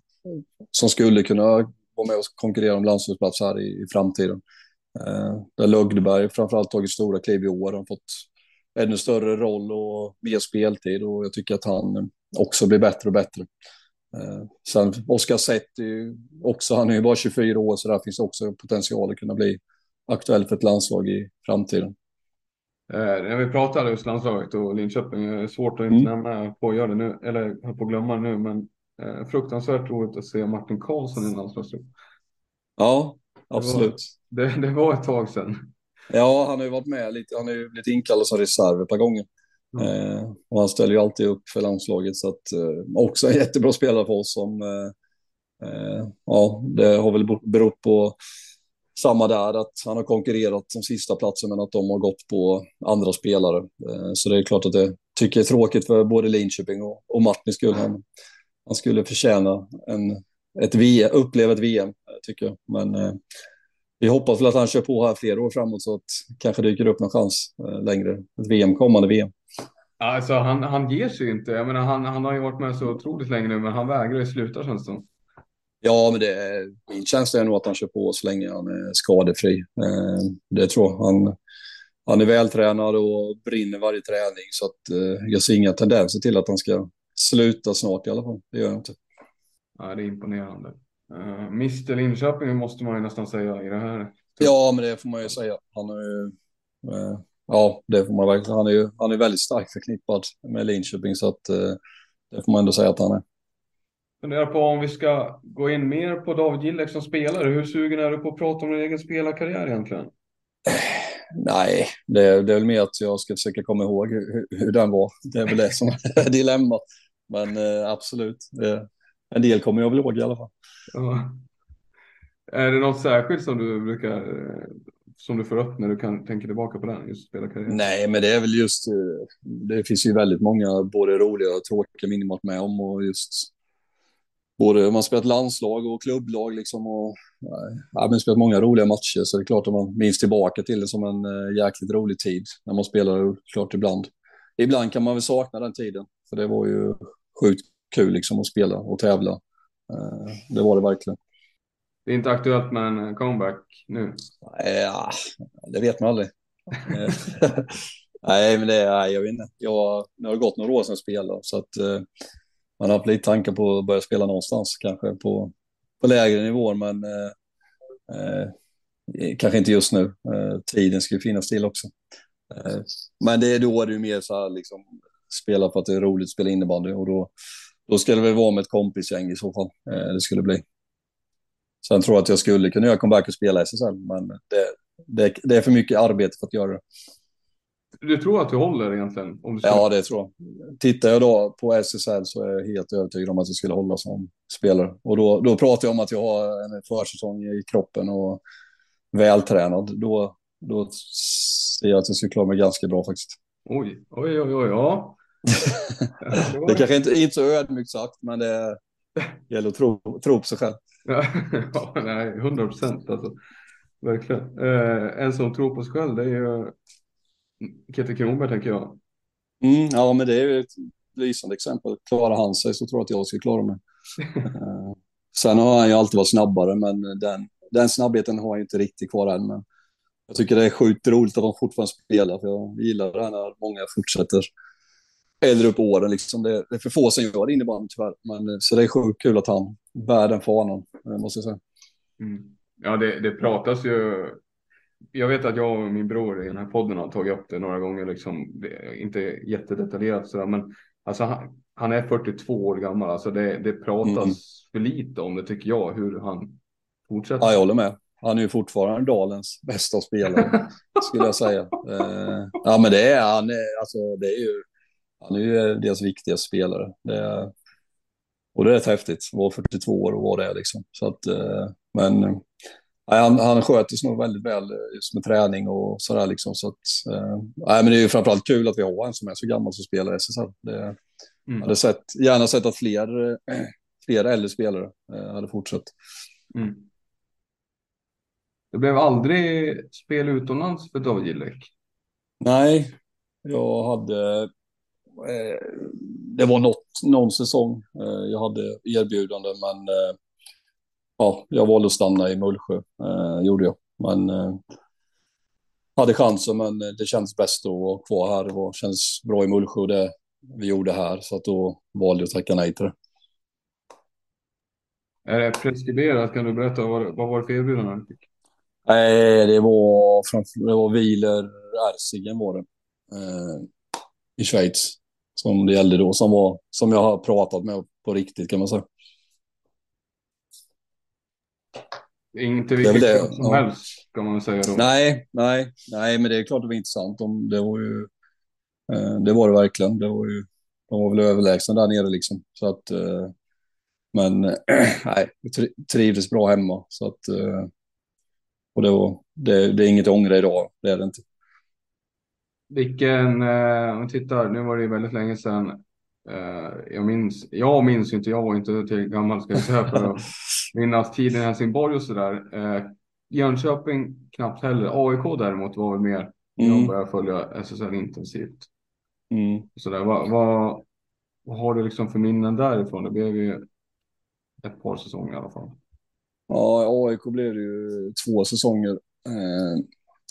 som skulle kunna vara med och konkurrera om landslagsplats här i, i framtiden. Eh, där Lögdberg framförallt tagit stora kliv i år, har fått ännu större roll och mer speltid och jag tycker att han också blir bättre och bättre. Eh, sen Oskar Sett är ju också, han är ju bara 24 år, så där finns också potential att kunna bli aktuell för ett landslag i framtiden. Eh, när vi pratar just landslaget och Linköping, det är svårt att inte mm. nämna på att göra det nu, eller på att glömma det nu, men eh, fruktansvärt roligt att se Martin Karlsson i landslagstrupp. Ja, absolut. Det var, det, det var ett tag sedan. Ja, han har ju varit med lite, han har ju blivit inkallad som reserv ett par gånger. Mm. Eh, och han ställer ju alltid upp för landslaget, så att eh, också en jättebra spelare för oss som, eh, eh ja, det har väl berott på samma där, att han har konkurrerat som sista platsen men att de har gått på andra spelare. Eh, så det är klart att det tycker jag är tråkigt för både Linköping och, och Martin skulle han, han skulle förtjäna en, ett VM, uppleva ett VM, tycker jag. Men eh, vi hoppas väl att han kör på här flera år framåt så att kanske dyker upp någon chans eh, längre. Ett VM, kommande VM. Alltså han, han ger sig inte. Jag menar, han, han har ju varit med så otroligt länge nu, men han vägrar ju sluta känns det Ja, men det, min känsla är nog att han kör på så länge han är skadefri. Eh, det tror jag. Han, han är vältränad och brinner varje träning, så att eh, jag ser inga tendenser till att han ska sluta snart i alla fall. Det gör jag inte. Ja, det är imponerande. Uh, Mr Linköping måste man ju nästan säga i det här. Ja, men det får man ju säga. Han är ju, uh, ja, det får man verkligen. Han är ju han är väldigt starkt förknippad med Linköping, så att uh, det får man ändå säga att han är. Funderar på om vi ska gå in mer på David Gillek som spelare. Hur sugen är du på att prata om din egen spelarkarriär egentligen? Nej, det, det är väl mer att jag ska försöka komma ihåg hur, hur den var. Det är väl det som är dilemmat. Men eh, absolut, det, en del kommer jag väl ihåg i alla fall. Ja. Är det något särskilt som du brukar som du får upp när du kan tänka tillbaka på den, just spelarkarriären? Nej, men det är väl just, eh, det finns ju väldigt många både roliga och tråkiga minnen man med om och just både man spelat landslag och klubblag liksom och ja, men spelat många roliga matcher så det är klart att man minns tillbaka till det som en eh, jäkligt rolig tid när man spelar klart ibland. Ibland kan man väl sakna den tiden för det var ju sjukt kul liksom att spela och tävla. Eh, det var det verkligen. Det är inte aktuellt med en comeback nu? Ja, det vet man aldrig. nej, men det är, jag vet inte. Jag, det har gått några år sedan jag spelade, så att eh, man har haft lite tankar på att börja spela någonstans, kanske på, på lägre nivåer, men eh, eh, kanske inte just nu. Eh, tiden skulle finnas till också. Eh, men det, är då är det ju mer så här liksom, spela för att det är roligt att spela innebandy och då, då ska det väl vara med ett kompisgäng i så fall. Eh, det skulle bli. Sen tror jag att jag skulle kunna göra comeback och spela SSL, men det, det, det är för mycket arbete för att göra det. Du tror att du håller egentligen? Om du ska... Ja, det tror jag. Tittar jag då på SSL så är jag helt övertygad om att jag skulle hålla som spelare. Och då, då pratar jag om att jag har en försäsong i kroppen och vältränad. Då, då ser jag att jag skulle klara mig ganska bra faktiskt. Oj, oj, oj, oj, ja. det är kanske inte, inte så ödmjukt sagt, men det gäller att tro, tro på sig själv. ja, nej, hundra procent alltså. Verkligen. Eh, en som tror på sig själv, det är ju Kete Kronberg tänker jag. Mm, ja, men det är ju ett lysande exempel. Klarar han sig så tror jag att jag ska klara mig. Eh, sen har han ju alltid varit snabbare, men den, den snabbheten har jag inte riktigt kvar än. Men jag tycker det är sjukt roligt att de fortfarande spelar, för jag gillar det här när många fortsätter äldre upp åren. Liksom. Det, det är för få som gör innebandy tyvärr. Men, eh, så det är sjukt kul att han bär den fanan, eh, måste jag säga. Mm. Ja, det, det pratas ju jag vet att jag och min bror i den här podden har tagit upp det några gånger, liksom, det inte jättedetaljerat sådär, men alltså han, han, är 42 år gammal, alltså det, det pratas mm. för lite om det tycker jag, hur han fortsätter. Ja, jag håller med. Han är ju fortfarande Dalens bästa spelare, skulle jag säga. Uh, ja, men det är han, alltså det är ju, han är ju deras viktigaste spelare. Det är, och det är rätt häftigt, vara 42 år och vara det liksom. Så att, uh, men Nej, han, han sköter sig nog väldigt väl eh, just med träning och sådär. Liksom, så att, eh, nej, men det är ju framförallt kul att vi har en som är så gammal som spelar i SSL. Det, mm. hade sett, gärna sett att fler, fler äldre spelare hade fortsatt. Mm. Det blev aldrig spel utomlands för David Gillek? Nej, jag hade... Eh, det var något, någon säsong eh, jag hade erbjudande, men eh, ja, jag valde att stanna i Mullsjö, gjorde jag. Men hade chansen, men det känns bäst att vara kvar här. Det känns bra i Mullsjö det vi gjorde här, så att då valde jag att tacka nej till det. Är det preskriberat? Kan du berätta vad, vad var det för erbjudande du fick? Nej, det var, framför, det var Wieler Ersigen var det. Eh, I Schweiz. Som det gällde då, som, var, som jag har pratat med på riktigt kan man säga. Inte vilket det, som ja. helst kan man säga då. Nej, nej, nej, men det är klart det var intressant. De, det var ju, eh, det var det verkligen. Det var ju, de var väl överlägsna där nere liksom. Så att, eh, men nej, trivdes bra hemma. Så att, eh, och det, var, det, det är inget att ångra idag, det är det inte. Vilken, om vi tittar, nu var det ju väldigt länge sedan. Jag minns, jag minns inte, jag var inte tillräckligt gammal ska jag säga för att minnas tiden i Helsingborg och sådär. Eh, Jönköping knappt heller. AIK däremot var väl mer mm. jag började följa SSL intensivt. Mm. Så där, vad, vad, vad, har du liksom för minnen därifrån? Det blev ju ett par säsonger i alla fall. Ja, AIK blev det ju två säsonger.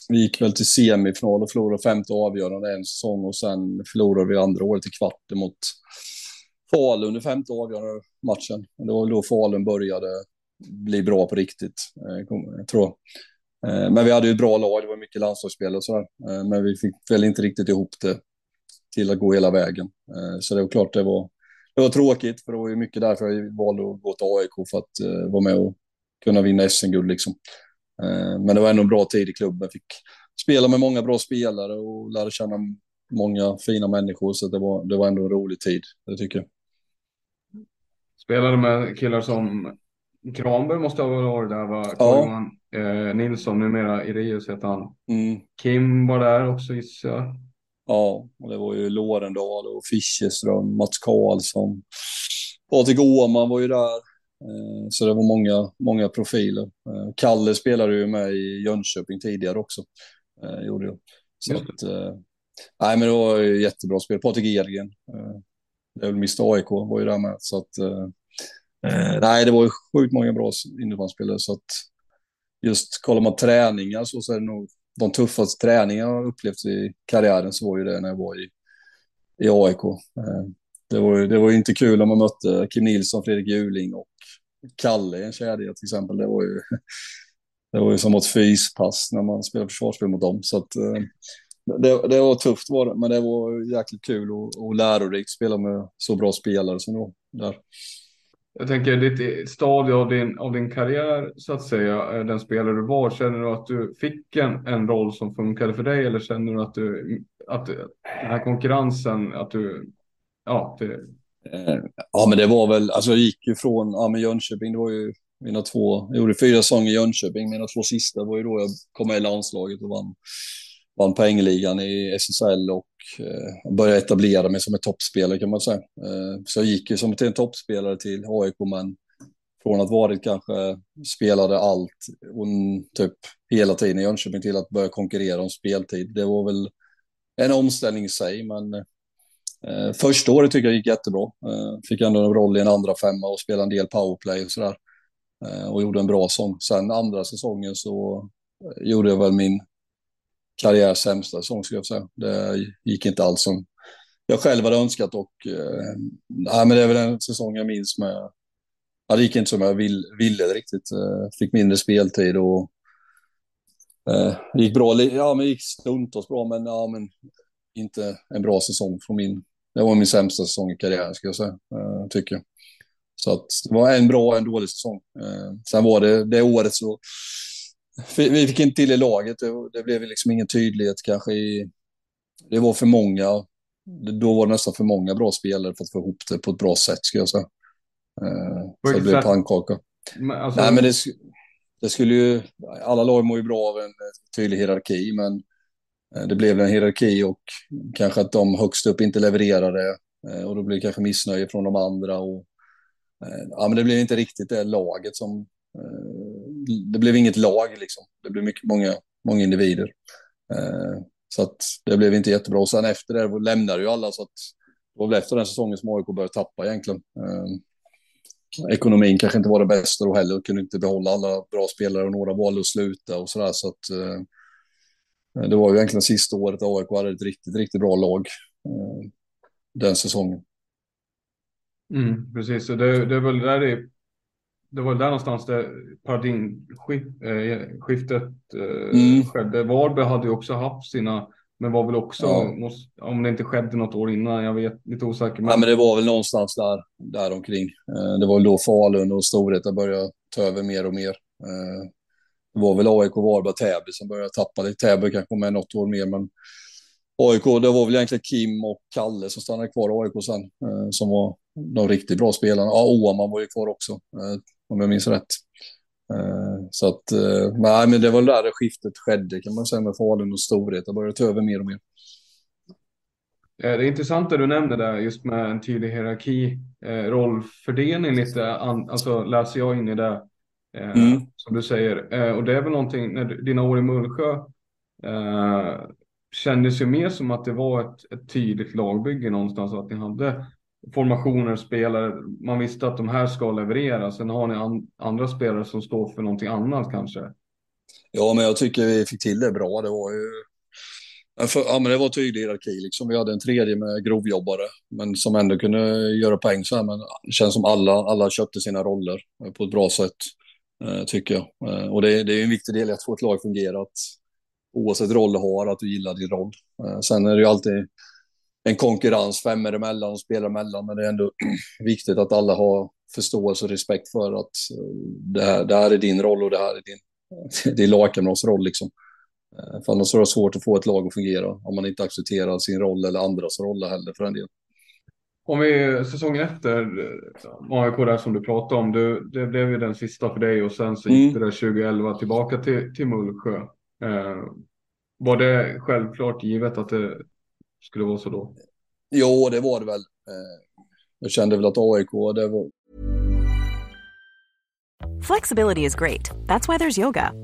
Vi gick väl till semifinal och förlorade femte avgörande en säsong och sen förlorade vi andra året i kvarten mot Falun i femte avgörande matchen. Det var då Falun började bli bra på riktigt, eh, jag tror. Eh, men vi hade ju ett bra lag, det var mycket landslagsspel och sådär. Eh, men vi fick väl inte riktigt ihop det till att gå hela vägen. Så det var klart det var, det var tråkigt, för det var ju mycket därför jag valde att gå till AIK för att vara med och kunna vinna SM-guld liksom. Men det var ändå en bra tid i klubben. Fick spela med många bra spelare och lära känna många fina människor. Så det var, det var ändå en rolig tid, det tycker jag. Spelade med killar som Kranberg måste ha varit där va? Ja. Eh, Nilsson, numera Ireus heter han. Mm. Kim var där också gissar jag. Ja, och det var ju Lorendal och Fischerström, Mats Karlsson. Patrik Åhman var ju där. Eh, så det var många, många profiler. Eh, Kalle spelade ju med i Jönköping tidigare också. Eh, gjorde jag. Så att, nej, men det var ju jättebra spel. Patrik Edgren. Det är väl Mr AIK var ju där med. Så att, nej, det var ju sjukt många bra innebandyspelare så att just kollar man träningar så, så är det nog de tuffaste träningarna jag upplevt i karriären så var ju det när jag var i, i AIK. Det var, ju, det var ju inte kul när man mötte Kim Nilsson, Fredrik Juling och Kalle i en kedja till exempel. Det var ju, det var ju som ett fyspass när man spelade försvarsspel mot dem. Så att, eh, det, det var tufft var det, men det var jäkligt kul och, och lärorikt att spela med så bra spelare som då där. Jag tänker ditt stadie av din, av din karriär så att säga, eh, den spelare du var, känner du att du fick en, en roll som funkade för dig eller känner du att du, att den här konkurrensen, att du, ja, det... Eh, ja men det var väl, alltså jag gick ju från, ja men Jönköping, det var ju mina två, jag gjorde fyra säsonger i Jönköping, mina två sista var ju då jag kom med i landslaget och vann vann poängligan i SSL och eh, började etablera mig som en toppspelare kan man säga. Eh, så jag gick ju som till en toppspelare till AIK, men från att varit kanske spelade allt och typ hela tiden i Jönköping till att börja konkurrera om speltid. Det var väl en omställning i sig, men eh, första året tycker jag gick jättebra. Eh, fick ändå en roll i en andra femma och spelade en del powerplay och sådär. Eh, och gjorde en bra sång. Sen andra säsongen så eh, gjorde jag väl min karriärs sämsta säsong skulle jag säga. Det gick inte alls som jag själv hade önskat och eh, nej, men det är väl en säsong jag minns med. Ja, det gick inte som jag vill, ville riktigt. Eh, fick mindre speltid och eh, gick bra. Ja, men gick stundtals bra, men, ja, men inte en bra säsong från min. Det var min sämsta säsong i karriären ska jag säga, eh, tycker jag. Så att det var en bra och en dålig säsong. Eh, sen var det det året så vi fick inte till i laget. Det, blev liksom ingen tydlighet kanske i... Det var för många. Då var det nästan för många bra spelare för att få ihop det på ett bra sätt, ska jag säga. Eh, så det blev pannkaka. Men alltså... Nej, men det, det, skulle ju... Alla lag mår ju bra av en tydlig hierarki, men Eh, det blev en hierarki och kanske att de högst upp inte levererade. Eh, och då blev det kanske missnöje från de andra. Och, eh, ja, men det blev inte riktigt det laget som det blev inget lag liksom. Det blev mycket, många, många individer. Så att det blev inte jättebra. Och sen efter det lämnade ju alla så att det var väl efter den säsongen som AIK började tappa egentligen. Ekonomin kanske inte var det bästa då heller. Kunde inte behålla alla bra spelare och några valde att sluta och sådär. Så att eh, det var ju egentligen sista året AIK hade ett riktigt, riktigt bra lag den säsongen. Mm, precis, så det, det är väl där det det var där någonstans det paradigmskiftet eh, eh, mm. skedde. Varberg hade ju också haft sina, men var väl också, ja. om det inte skedde något år innan, jag vet, lite osäker. Men... Ja, men det var väl någonstans där, där omkring. Eh, det var väl då Falun och Storvreta började ta över mer och mer. Det var väl AIK, Varberg och Täby som började tappa lite. Täby kanske med något år mer, men AIK, det var väl egentligen Kim och Kalle som stannade kvar i AIK sen, eh, som var de riktigt bra spelarna. Ja, Oaman var ju kvar också eh, om jag minns rätt. Eh, så att, eh, nej, men det var där det skiftet skedde kan man säga med Falun och storhet. Det började ta över mer och mer. Eh, det är intressant det du nämnde där just med en tydlig hierarki, eh, rollfördelning lite, alltså läser jag in i det mm. som du säger. och det är väl någonting, när dina år i Mullsjö kändes ju mer som att det var ett, ett tydligt lagbygge någonstans att ni hade formationer, spelare. Man visste att de här ska leverera. Sen har ni an andra spelare som står för någonting annat kanske. Ja, men jag tycker vi fick till det bra. Det var ju... Ja, men det var tydlig hierarki. Liksom. Vi hade en tredje med grovjobbare, men som ändå kunde göra poäng. Så här. Men det känns som alla, alla köpte sina roller på ett bra sätt, eh, Eh, tycker jag. Eh, och det, det är en viktig del i att få ett lag att fungera. Oavsett roll du har, att du gillar din roll. Eh, sen är det ju alltid en konkurrens femmor emellan och spelare emellan. Men det är ändå viktigt att alla har förståelse och respekt för att det här, det här är din roll och det här är din det är lagkamrats roll. Liksom. För annars är det svårt att få ett lag att fungera om man inte accepterar sin roll eller andras roller heller för en del. Om vi säsongen efter AIK där som du pratade om, du, det blev ju den sista för dig och sen så gick mm. det där 2011 tillbaka till, till Mullsjö. Eh, var det självklart givet att det skulle vara så då? Jo, det var det väl. Eh, jag kände väl att AIK, det var... Flexibility is great. That's why there's yoga.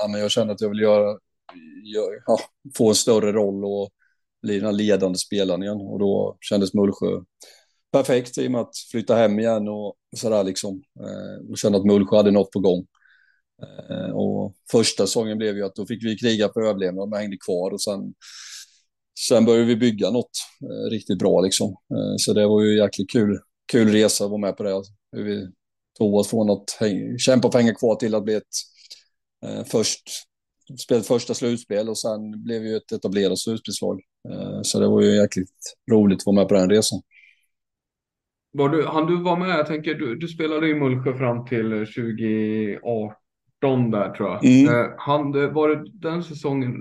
Ja, men jag kände att jag vill göra, ja, få en större roll och bli den här ledande spelaren igen. Och då kändes Mullsjö perfekt i och med att flytta hem igen och sådär liksom. Eh, och kände att Mullsjö hade något på gång. Eh, och första säsongen blev ju att då fick vi kriga för överlevnad, men hängde kvar och sen Sen började vi bygga något eh, riktigt bra liksom. Eh, så det var ju jäkligt kul, kul resa att vara med på det. Alltså, hur vi tog oss från att kämpa för att hänga kvar till att bli ett först spelat första slutspel och sen blev vi ett etablerat slutspelslag. Eh, så det var ju jäkligt roligt att vara med på den resan. Var du, han du var med, jag tänker du, du spelade i Mullsjö fram till 2018 där tror jag. Mm. Eh, han, var det den säsongen,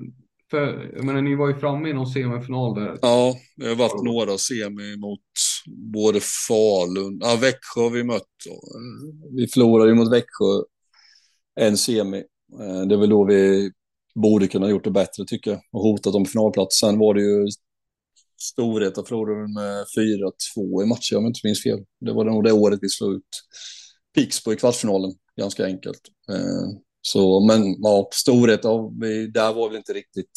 för, jag menar ni var ju framme i någon semifinal där. Ja, det har varit några semi mot både Falun, ja Växjö har vi mött. Vi förlorade ju mot Växjö en semi Eh, Eh, det är väl då vi borde kunna gjort det bättre tycker jag och hotat om finalplats. Sen var det ju Storvreta förlorade med 4-2 i matchen om jag inte minns fel. Det var nog det året vi slog ut Pixbo i kvartsfinalen, ganska enkelt. Eh, så, men ja, Storvreta, där var vi inte riktigt...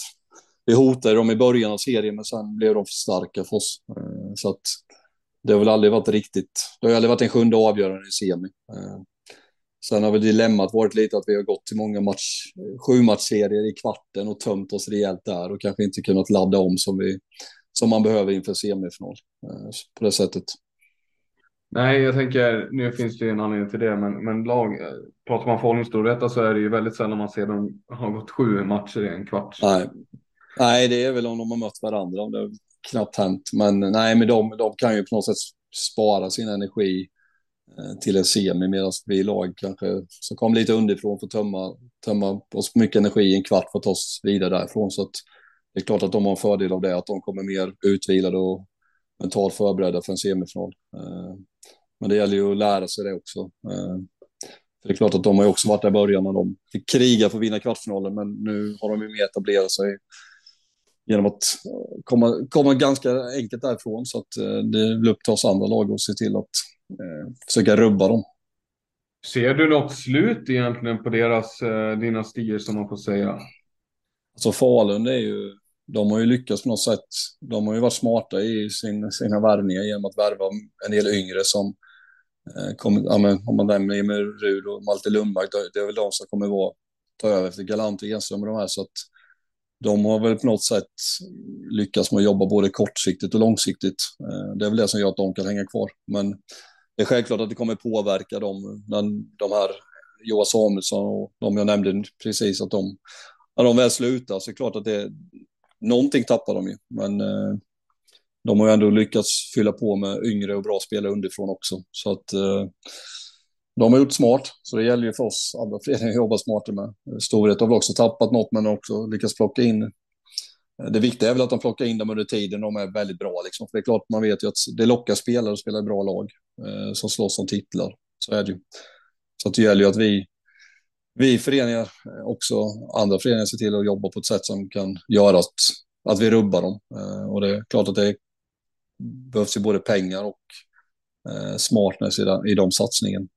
Vi hotade dem i början av serien, men sen blev de för starka för oss. Eh, så att det har väl aldrig varit riktigt... Det har aldrig varit en sjunde avgörande i semi. Sen har väl dilemmat varit lite att vi har gått till många match, sju matchserier i kvarten och tömt oss rejält där och kanske inte kunnat ladda om som, vi, som man behöver inför semifinal eh, på det sättet. Nej, jag tänker, nu finns det ju en anledning till det, men, men lag, eh, pratar man Falun så är det ju väldigt sällan man ser dem ha gått sju matcher i en kvart. Nej. nej, det är väl om de har mött varandra, det är knappt hänt. Men nej, men de, de kan ju på något sätt spara sin energi Eh, till en semi medan vi lag kanske som kom lite underifrån får tömma, tömma oss mycket energi i en kvart för att ta oss vidare därifrån. Så att det är klart att de har en fördel av det, att de kommer mer utvilade och mentalt förberedda för en semifinal. Eh, men det gäller ju att lära sig det också. Eh, för det är klart att de har ju också varit där i början när de fick kriga för att vinna kvartsfinalen, men nu har de ju mer etablerat sig genom att komma, komma ganska enkelt därifrån. Så att det blir upp till oss andra lag att se till att försöka rubba dem. Ser du något slut egentligen på deras eh, dynastier som man får säga? Alltså Falun är ju, de har ju lyckats på något sätt. De har ju varit smarta i sin, sina värvningar genom att värva en del yngre som eh, kom, ja, men, om man nämner Emil Rud och Malte Lundmark, det är väl de som kommer vara, ta över efter Galant och Enström och de här. Så att de har väl på något sätt lyckats med att jobba både kortsiktigt och långsiktigt. Eh, det är väl det som gör att de kan hänga kvar. Men det är självklart att det kommer påverka dem, de här Johan Samuelsson och de jag nämnde precis, att de, när de väl slutar så är det klart att det, någonting tappar de ju. Men eh, de har ju ändå lyckats fylla på med yngre och bra spelare underifrån också. Så att eh, de har gjort smart, så det gäller ju för oss andra föreningar att jobba smartare med. Storhet har väl också tappat något, men också lyckats plocka in. Det viktiga är väl att de plockar in dem under tiden de är väldigt bra. Liksom. För det är klart, man vet ju att det lockar spelare att spela i bra lag eh, som slåss om titlar. Så är det ju. Så det gäller ju att vi, vi föreningar, eh, också andra föreningar, ser till att jobba på ett sätt som kan göra att, att vi rubbar dem. Eh, och det är klart att det behövs ju både pengar och eh, smartness i, den, i de satsningen.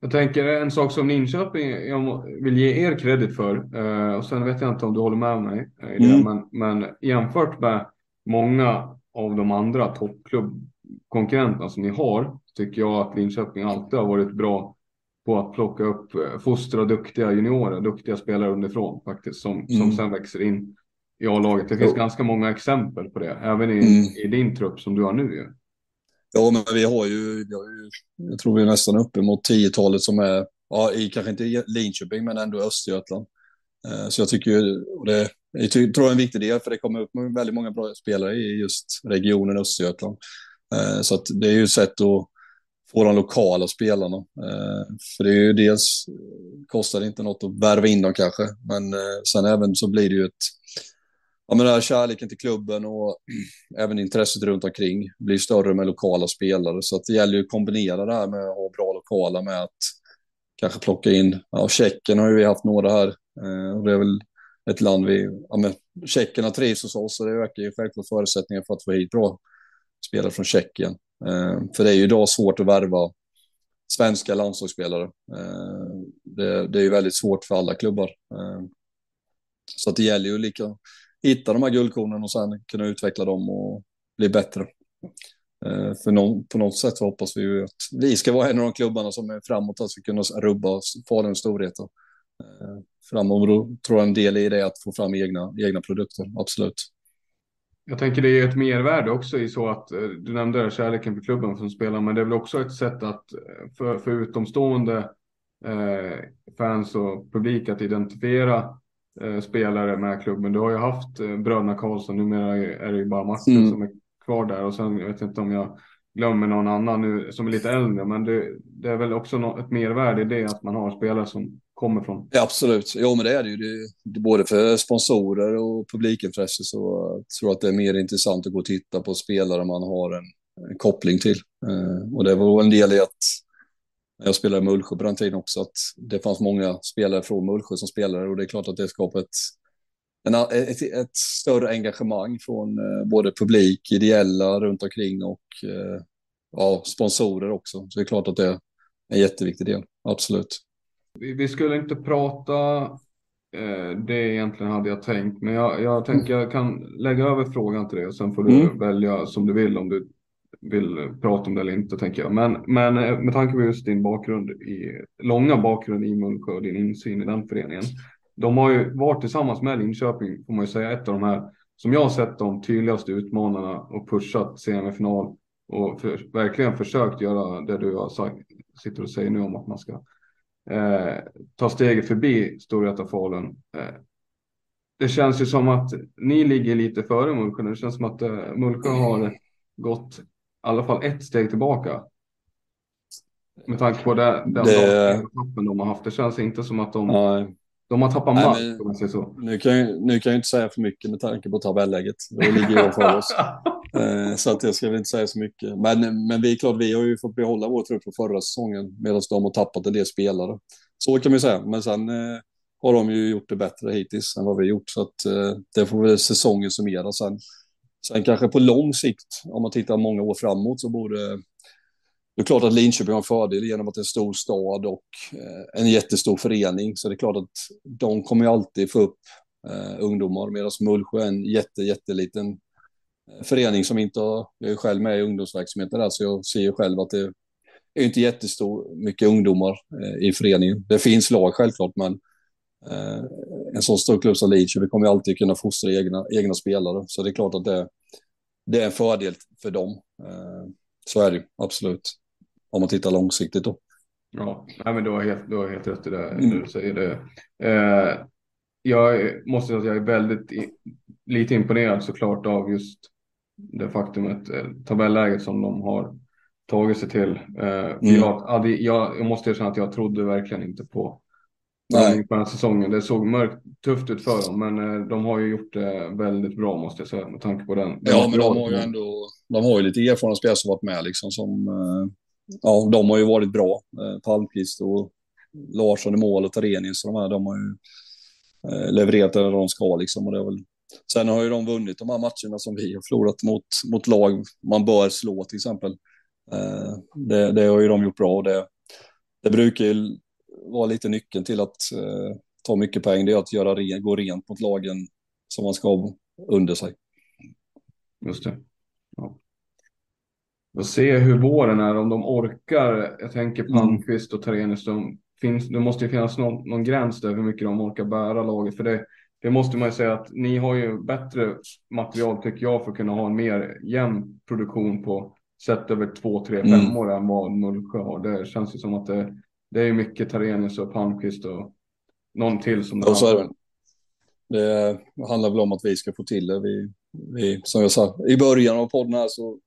Jag tänker en sak som Linköping jag vill ge er kredit för, eh, och sen vet jag inte om du håller med mig i det, mm. men, men jämfört med många av de andra toppklubbkonkurrenterna som ni har, tycker jag att Linköping alltid har varit bra på att plocka upp, eh, fostra duktiga juniorer, duktiga spelare underifrån faktiskt, som, mm. som sen växer in i A-laget. Det finns jo. ganska många exempel på det, även i, mm. i din trupp som du har nu. Ju. Ja, men vi har ju, jag tror vi är nästan uppe mot tiotalet som är, ja, i kanske inte Linköping, men ändå Östergötland. Eh, så jag tycker ju, och det jag tror jag är en viktig del, för det kommer upp väldigt många bra spelare i just regionen Östergötland. Eh, så att det är ju ett sätt att få de lokala spelarna. Eh, för det är ju dels, kostar det inte något att värva in dem kanske, men eh, sen även så blir det ju ett, ja men den här kärleken till klubben och även intresset runt omkring blir större med lokala spelare. Så att det gäller ju att kombinera det här med att ha bra lokala med att kanske plocka in, ja Tjeckien har ju vi haft några här, eh, och det är väl ett land vi, ja men tjeckerna trivs hos oss och det ökar ju självklart förutsättningar för att få hit bra spelare från Tjeckien. Eh, för det är ju idag svårt att värva svenska landslagsspelare. Eh, det, är ju väldigt svårt för alla klubbar. Så att det gäller ju lika hitta de här guldkornen och sen kunna utveckla dem och bli bättre. Eh, för någon, på något sätt hoppas vi ju att vi ska vara en av de klubbarna som är framåt, att vi kunna rubba Faluns storhet. Eh, framåt, och då tror jag en del i det är att få fram egna, egna produkter, absolut. Jag tänker det är ett mervärde också i så att eh, du nämnde kärleken för klubben som spelar, men det är väl också ett sätt att eh, för, för utomstående eh, fans och publik att identifiera spelare med klubben. Du har ju haft eh, bröderna Karlsson, numera är det ju bara Martin mm. som är kvar där och sen jag vet inte om jag glömmer någon annan nu som är lite äldre, men det, det är väl också något, ett mervärde i det att man har spelare som kommer från. Ja, absolut, jo men det är det ju. Det, det, både för sponsorer och publikintresse så tror jag att det är mer intressant att gå och titta på spelare man har en, en koppling till. Eh, och det var en del i att jag spelade i Mullsjö på den tiden också, att det fanns många spelare från Mullsjö som spelare och det är klart att det skapar ett, en, ett, ett större engagemang från eh, både publik, ideella runt omkring och eh, ja, sponsorer också. Så det är klart att det är en jätteviktig del, absolut. Vi, vi skulle inte prata eh, det egentligen hade jag tänkt, men jag, jag tänker jag kan lägga över frågan till dig och sen får du mm. välja som du vill om du vill prata om det eller inte tänker jag. Men, men eh, med tanke på just din bakgrund i långa bakgrund i Mullsjö och din insyn i den föreningen. De har ju varit tillsammans med Linköping får man ju säga ett av de här som jag har sett de tydligaste utmanarna och pushat semifinal och för, verkligen försökt göra det du har sagt, sitter och säger nu om att man ska eh, ta steget förbi Storvreta Falun. Eh, det känns ju som att ni ligger lite före Mullsjö. Det känns som att eh, Mullsjö har gått alla fall ett steg tillbaka. Med tanke på det, den det... tappen de har haft. Det känns inte som att de, Nej. de har tappat mark. om man säger så. Nu kan, jag, nu kan jag inte säga för mycket med tanke på tabelläget. Det ligger ju för oss. Eh, så att jag ska väl inte säga så mycket. Men, men vi klart, vi har ju fått behålla vår trupp på förra säsongen medan de har tappat en del spelare. Så kan vi säga. Men sen eh, har de ju gjort det bättre hittills än vad vi har gjort. Så att eh, det får väl säsongen summera sen. Sen kanske på lång sikt, om man tittar många år framåt, så borde det är klart att Linköping har en fördel genom att det är en stor stad och eh, en jättestor förening. Så det är klart att de kommer ju alltid få upp eh, ungdomar. Medan Mullsjö är en jätte, jätteliten eh, förening som inte har... Jag är själv med i ungdomsverksamheten där, så jag ser ju själv att det är inte jättestor, mycket ungdomar i föreningen. Det finns lag självklart, men en sån stor klubb som vi kommer alltid kunna fostra egna, egna spelare. Så det är klart att det, det är en fördel för dem. Eh, så är det absolut. Om man tittar långsiktigt då. Ja, nej, men du har helt, du har helt rätt i det mm. du säger det. Eh, jag måste säga att jag är väldigt i, lite imponerad såklart av just det faktumet, eh, tabelläget som de har tagit sig till. Eh, mm. jag, jag, jag måste erkänna att jag trodde verkligen inte på Nej. på den här säsongen. Det såg mörkt, tufft ut för dem, men eh, de har ju gjort det väldigt bra måste jag säga med tanke på den. Ja, men de har ju ändå, de har ju lite erfarna spelare som varit med liksom som, eh, ja, de har ju varit bra. Eh, Palmqvist och Larsson i mål och Terenius och de här, de har ju levererat det de ska liksom och det är väl Sen har ju de vunnit de här matcherna som vi har förlorat mot, mot lag man bör slå till exempel. Det, det har ju de gjort bra och det, det brukar ju var lite nyckeln till att eh, ta mycket poäng. Det är att göra ren, gå rent mot lagen som man ska under sig. Just det. Ja. Och se hur våren är, om de orkar. Jag tänker mm. Palmqvist och Terenius. De finns, det måste ju finnas någon, någon gräns där hur mycket de orkar bära laget. För det, det måste man ju säga att ni har ju bättre material tycker jag för att kunna ha en mer jämn produktion på sett över två, tre, fem mm. år än vad Mullsjö har. Det känns ju som att det, det är mycket Tarenius och Palmqvist och någon till som... Ja, så är det. Det handlar väl om att vi ska få till det. Vi, vi, som jag sa i början av podden här så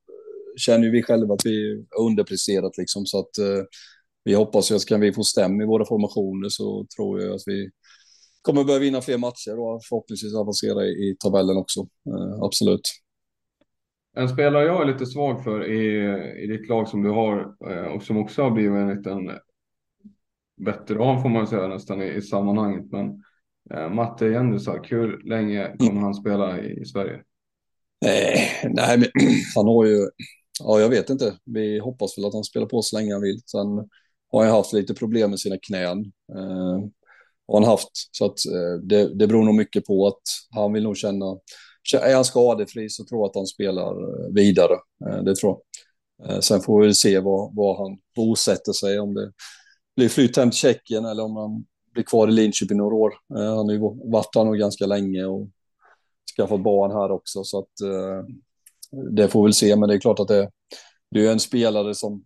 känner ju vi själva att vi underpresterat liksom. Så att eh, vi hoppas ju att kan vi få stäm i våra formationer så tror jag att vi kommer börja vinna fler matcher och förhoppningsvis avancera i, i tabellen också. Eh, absolut. En spelare jag är lite svag för i, i ditt lag som du har eh, och som också har blivit en liten veteran får man säga nästan i, i sammanhanget. Men eh, Matte Jendusak, hur länge kommer han spela i, i Sverige? Eh, nej, men han har ju, ja jag vet inte. Vi hoppas väl att han spelar på så länge han vill. Sen har han haft lite problem med sina knän. Eh, har han haft. Så att eh, det, det beror nog mycket på att han vill nog känna, är han skadefri så tror jag att han spelar eh, vidare. Eh, det tror jag. Eh, sen får vi se var, var han bosätter sig, om det blir flytt hem till Tjeckien eller om han blir kvar i Linköping några år. Eh, han har ju varit här nog ganska länge och skaffat barn här också, så att eh, det får vi väl se. Men det är klart att det, det är en spelare som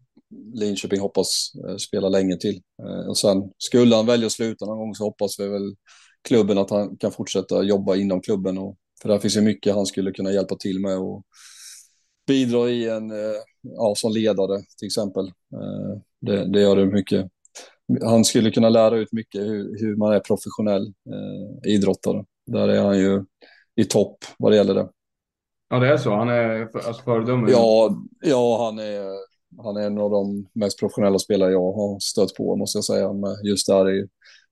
Linköping hoppas eh, spela länge till. Eh, och sen skulle han välja att sluta någon gång så hoppas vi väl klubben att han kan fortsätta jobba inom klubben. Och, för där finns ju mycket han skulle kunna hjälpa till med och bidra i en, eh, ja, som ledare till exempel. Det, det gör det mycket. Han skulle kunna lära ut mycket hur, hur man är professionell eh, idrottare. Där är han ju i topp vad det gäller det. Ja, det är så. Han är för, alltså föredöme. Ja, ja, han är han är en av de mest professionella spelare jag har stött på, måste jag säga, med just där i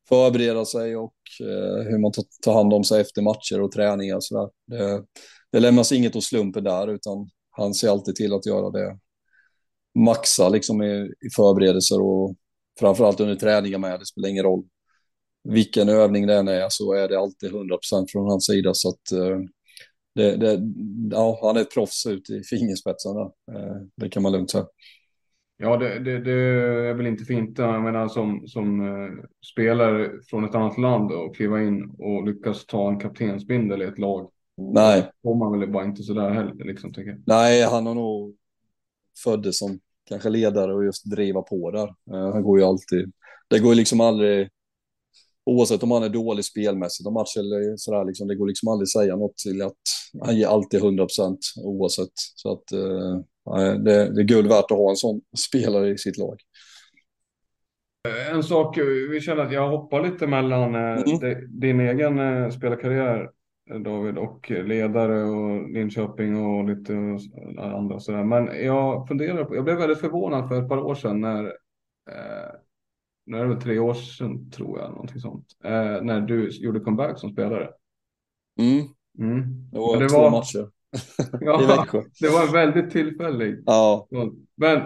förbereda sig och eh, hur man tar hand om sig efter matcher och träningar. Så där. Det, det lämnas inget åt slumpen där, utan han ser alltid till att göra det. Maxa liksom i, i förberedelser och framförallt under träningar med. Det spelar ingen roll vilken övning det än är så är det alltid 100% från hans sida. Så att, eh, det, det, ja, han är ett proffs ut i fingerspetsarna. Eh, det kan man lugnt säga. Ja, det, det, det, är väl inte fint. Jag menar som, som uh, spelare från ett annat land och kliva in och lyckas ta en kaptensbindel i ett lag. Nej. Får man väl bara inte sådär heller, liksom, tycker jag. Nej, han har nog föddes som kanske ledare och just driva på där. Uh, han går ju alltid. Det går liksom aldrig oavsett om han är dålig spelmässigt om match eller sådär, liksom, det går liksom aldrig säga något till att han ger alltid 100 procent oavsett. Så att eh, det, det är guld värt att ha en sån spelare i sitt lag. En sak, vi känner att jag hoppar lite mellan eh, mm. din egen eh, spelarkarriär David och ledare och Linköping och lite andra sådär. Men jag funderar på, jag blev väldigt förvånad för ett par år sedan när eh, nu är det väl tre år sedan tror jag, någonting sånt. Eh, när du gjorde comeback som spelare. Mm. Mm. Det var det två var... matcher ja, i Växjö. Det var väldigt tillfällig. Ja. Men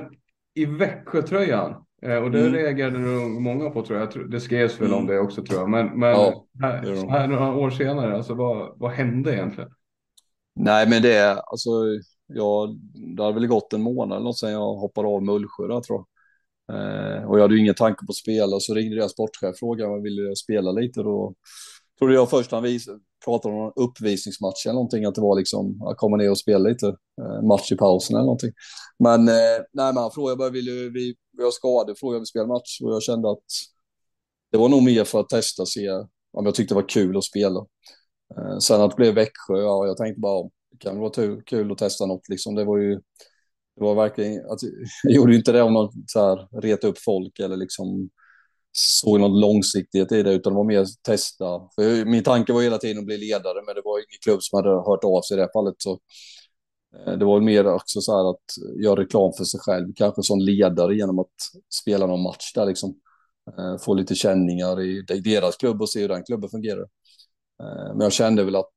i Växjö-tröjan, och det mm. reagerade nog många på tror jag. Det skrevs väl mm. om det också tror jag. Men, men ja, här, här, några år senare, alltså vad, vad hände egentligen? Nej, men det är alltså, ja, det hade väl gått en månad eller något sedan jag hoppade av Mullsjö där tror jag. Eh, och jag hade ju ingen tanke på att spela, så ringde deras sportchef och frågade om jag ville spela lite. Då trodde jag först han vis pratade om en uppvisningsmatch eller någonting, att det var liksom att komma ner och spela lite eh, match i pausen eller någonting. Men eh, nej, men han frågade bara, vill vi, vi har skador, frågade om vi match och jag kände att det var nog mer för att testa och se om jag tyckte det var kul att spela. Eh, sen att det blev Växjö, ja, jag tänkte bara, det kan vara kul att testa något liksom. Det var ju det var verkligen, alltså, jag gjorde ju inte det om man så här, reta upp folk eller liksom såg någon långsiktighet i det, utan det var mer testa. För min tanke var hela tiden att bli ledare, men det var ingen klubb som hade hört av sig i det här fallet. Så, Eh, det var mer också så här att göra reklam för sig själv, kanske som ledare genom att spela någon match där liksom. Eh, få lite känningar i, deras klubb och se hur den klubben fungerar. Eh, men jag kände väl att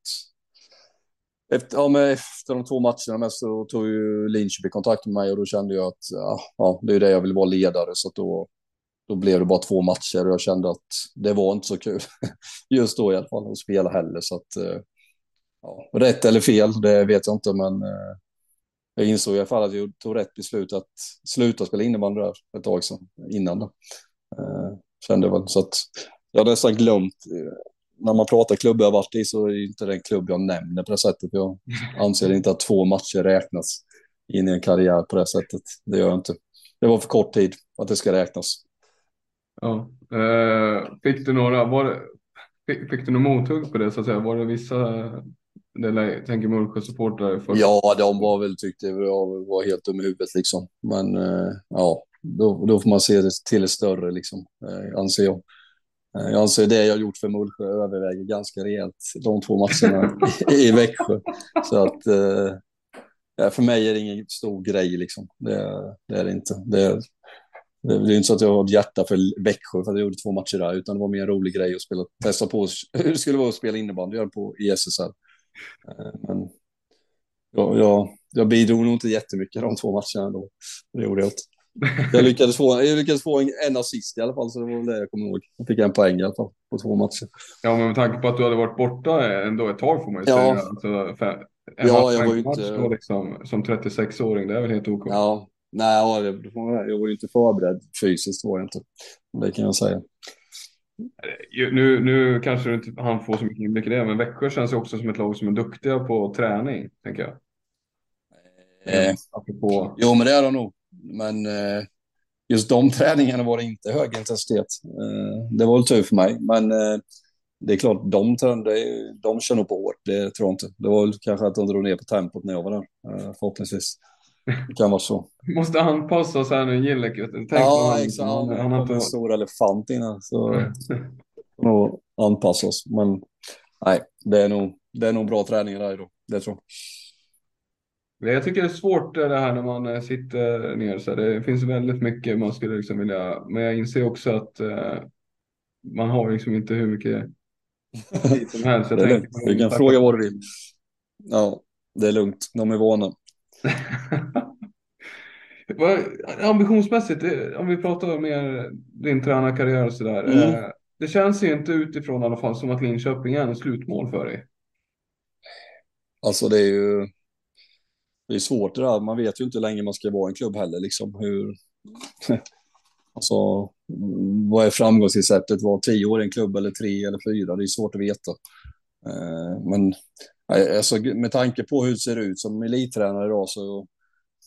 efter, ja, men efter de två matcherna så tog ju Linköping kontakt med mig och då kände jag att ja, ja, det är det jag vill vara ledare. Så då, då blev det bara två matcher och jag kände att det var inte så kul just då i alla fall att spela heller. Så att, eh, ja, rätt eller fel, det vet jag inte, men eh, jag insåg i alla fall att jag tog rätt beslut att sluta spela innebandy där ett tag sedan, innan. Då. Eh, kände väl så att jag hade nästan glömt eh, när man pratar klubbar jag varit i så är det inte den klubb jag nämner på det sättet. Jag anser inte att två matcher räknas in i en karriär på det sättet. Det gör jag inte. Det var för kort tid att det ska räknas. Ja. Eh, fick du några, var det, fick, fick du några mothugg på det så att säga? Var det vissa det tänker Mullsjö-supportrar. Ja, de var väl, tyckte jag var helt dum i huvudet liksom. Men eh, ja, då, då får man se det till det större liksom, eh, anser jag. Eh, jag anser det jag gjort för Mullsjö överväger ganska rejält de två matcherna i, Växjö. Så att för mig är det ingen stor grej liksom. Det, det är det inte. Det, det är inte så att jag har ett hjärta för Växjö för att jag gjorde två matcher där, utan det var mer en rolig grej att spela, testa på hur det skulle vara att spela innebandy på i SSL. Eh, men jag, jag, jag bidrog nog inte jättemycket de två matcherna då. Det gjorde jag inte. Jag lyckades få, jag lyckades få en, en assist i alla fall, så det var det jag kommer ihåg. Jag fick en poäng i alla fall på två matcher. Ja, men med tanke på att du hade varit borta ändå ett tag får man ju ja. säga. Alltså, för, en ja, jag var ju inte... Då, liksom, som 36-åring, det är väl helt OK? Ja, nej, jag var ju inte förberedd fysiskt var jag inte. Det kan jag säga. Nu, nu kanske inte han får så mycket inblick i det, men Växjö känns ju också som ett lag som är duktiga på träning, tänker jag. Eh, Apropå... Jo, men det är de nog. Men eh, just de träningarna var det inte hög intensitet. Eh, det var väl tur för mig, men eh, det är klart, de, de, de kör nog på hårt. Det tror jag inte. Det var väl kanske att de drog ner på tempot när jag var där, eh, förhoppningsvis. Det kan vara så. Måste anpassa sig här nu, Gillek. Ja, exakt. Han, han har inte... en stor elefant innan, så nog anpassa oss. Men nej, det är nog, det är nog bra träningar där då. Det tror jag. Jag tycker det är svårt det här när man eh, sitter ner. Så det finns väldigt mycket man skulle liksom vilja. Men jag inser också att uh, man har liksom inte hur mycket tid som helst. du kan fråga vad du vill. Ja, det är lugnt. De är vana. Ambitionsmässigt, om vi pratar mer din tränarkarriär och sådär. Mm. Uh, det känns ju inte utifrån i alla fall som att Linköping är en slutmål för dig. Alltså det är ju det är svårt det där. Man vet ju inte hur länge man ska vara i en klubb heller. Liksom. Hur... alltså, vad är framgångsreceptet? Var tio år i en klubb eller tre eller fyra? Det är svårt att veta. Eh, men alltså, med tanke på hur det ser ut som elittränare idag så,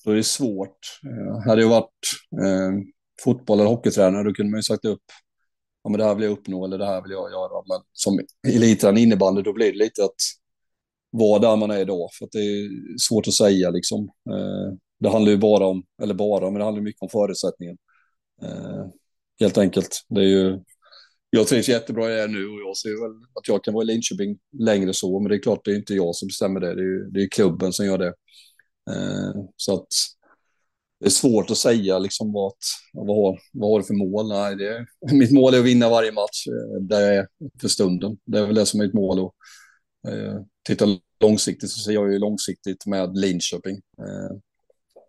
då är det svårt. Eh, hade jag varit eh, fotboll eller hockeytränare då kunde man ju sagt upp ja, men det här vill jag uppnå eller det här vill jag göra. Men som elittränare innebandy då blir det lite att vara där man är idag. För att det är svårt att säga liksom. Eh, det handlar ju bara om, eller bara, men det handlar mycket om förutsättningen. Eh, helt enkelt. Det är ju, jag trivs jättebra i det nu och jag ser väl att jag kan vara i Linköping längre så, men det är klart det är inte jag som bestämmer det. Det är, ju, det är klubben som gör det. Eh, så att det är svårt att säga liksom vad, vad, har, vad har du för mål? Nej, det, mitt mål är att vinna varje match eh, där jag är för stunden. Det är väl det som är mitt mål. Och, eh, tittar långsiktigt så ser jag ju långsiktigt med Linköping. Eh,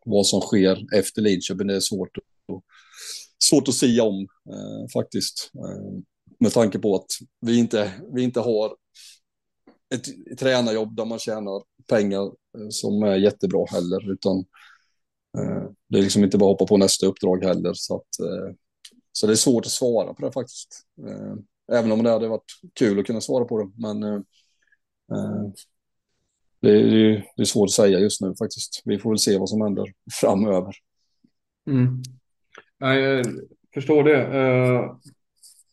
vad som sker efter Linköping, det är svårt att, svårt att säga om eh, faktiskt. Eh, med tanke på att vi inte, vi inte har ett, ett tränarjobb där man tjänar pengar eh, som är jättebra heller, utan eh, det är liksom inte bara att hoppa på nästa uppdrag heller. Så, att, eh, så det är svårt att svara på det faktiskt. Eh, även om det hade varit kul att kunna svara på det. Men Eh, eh det är, det är svårt att säga just nu faktiskt. Vi får väl se vad som händer framöver. Mm. Jag förstår det.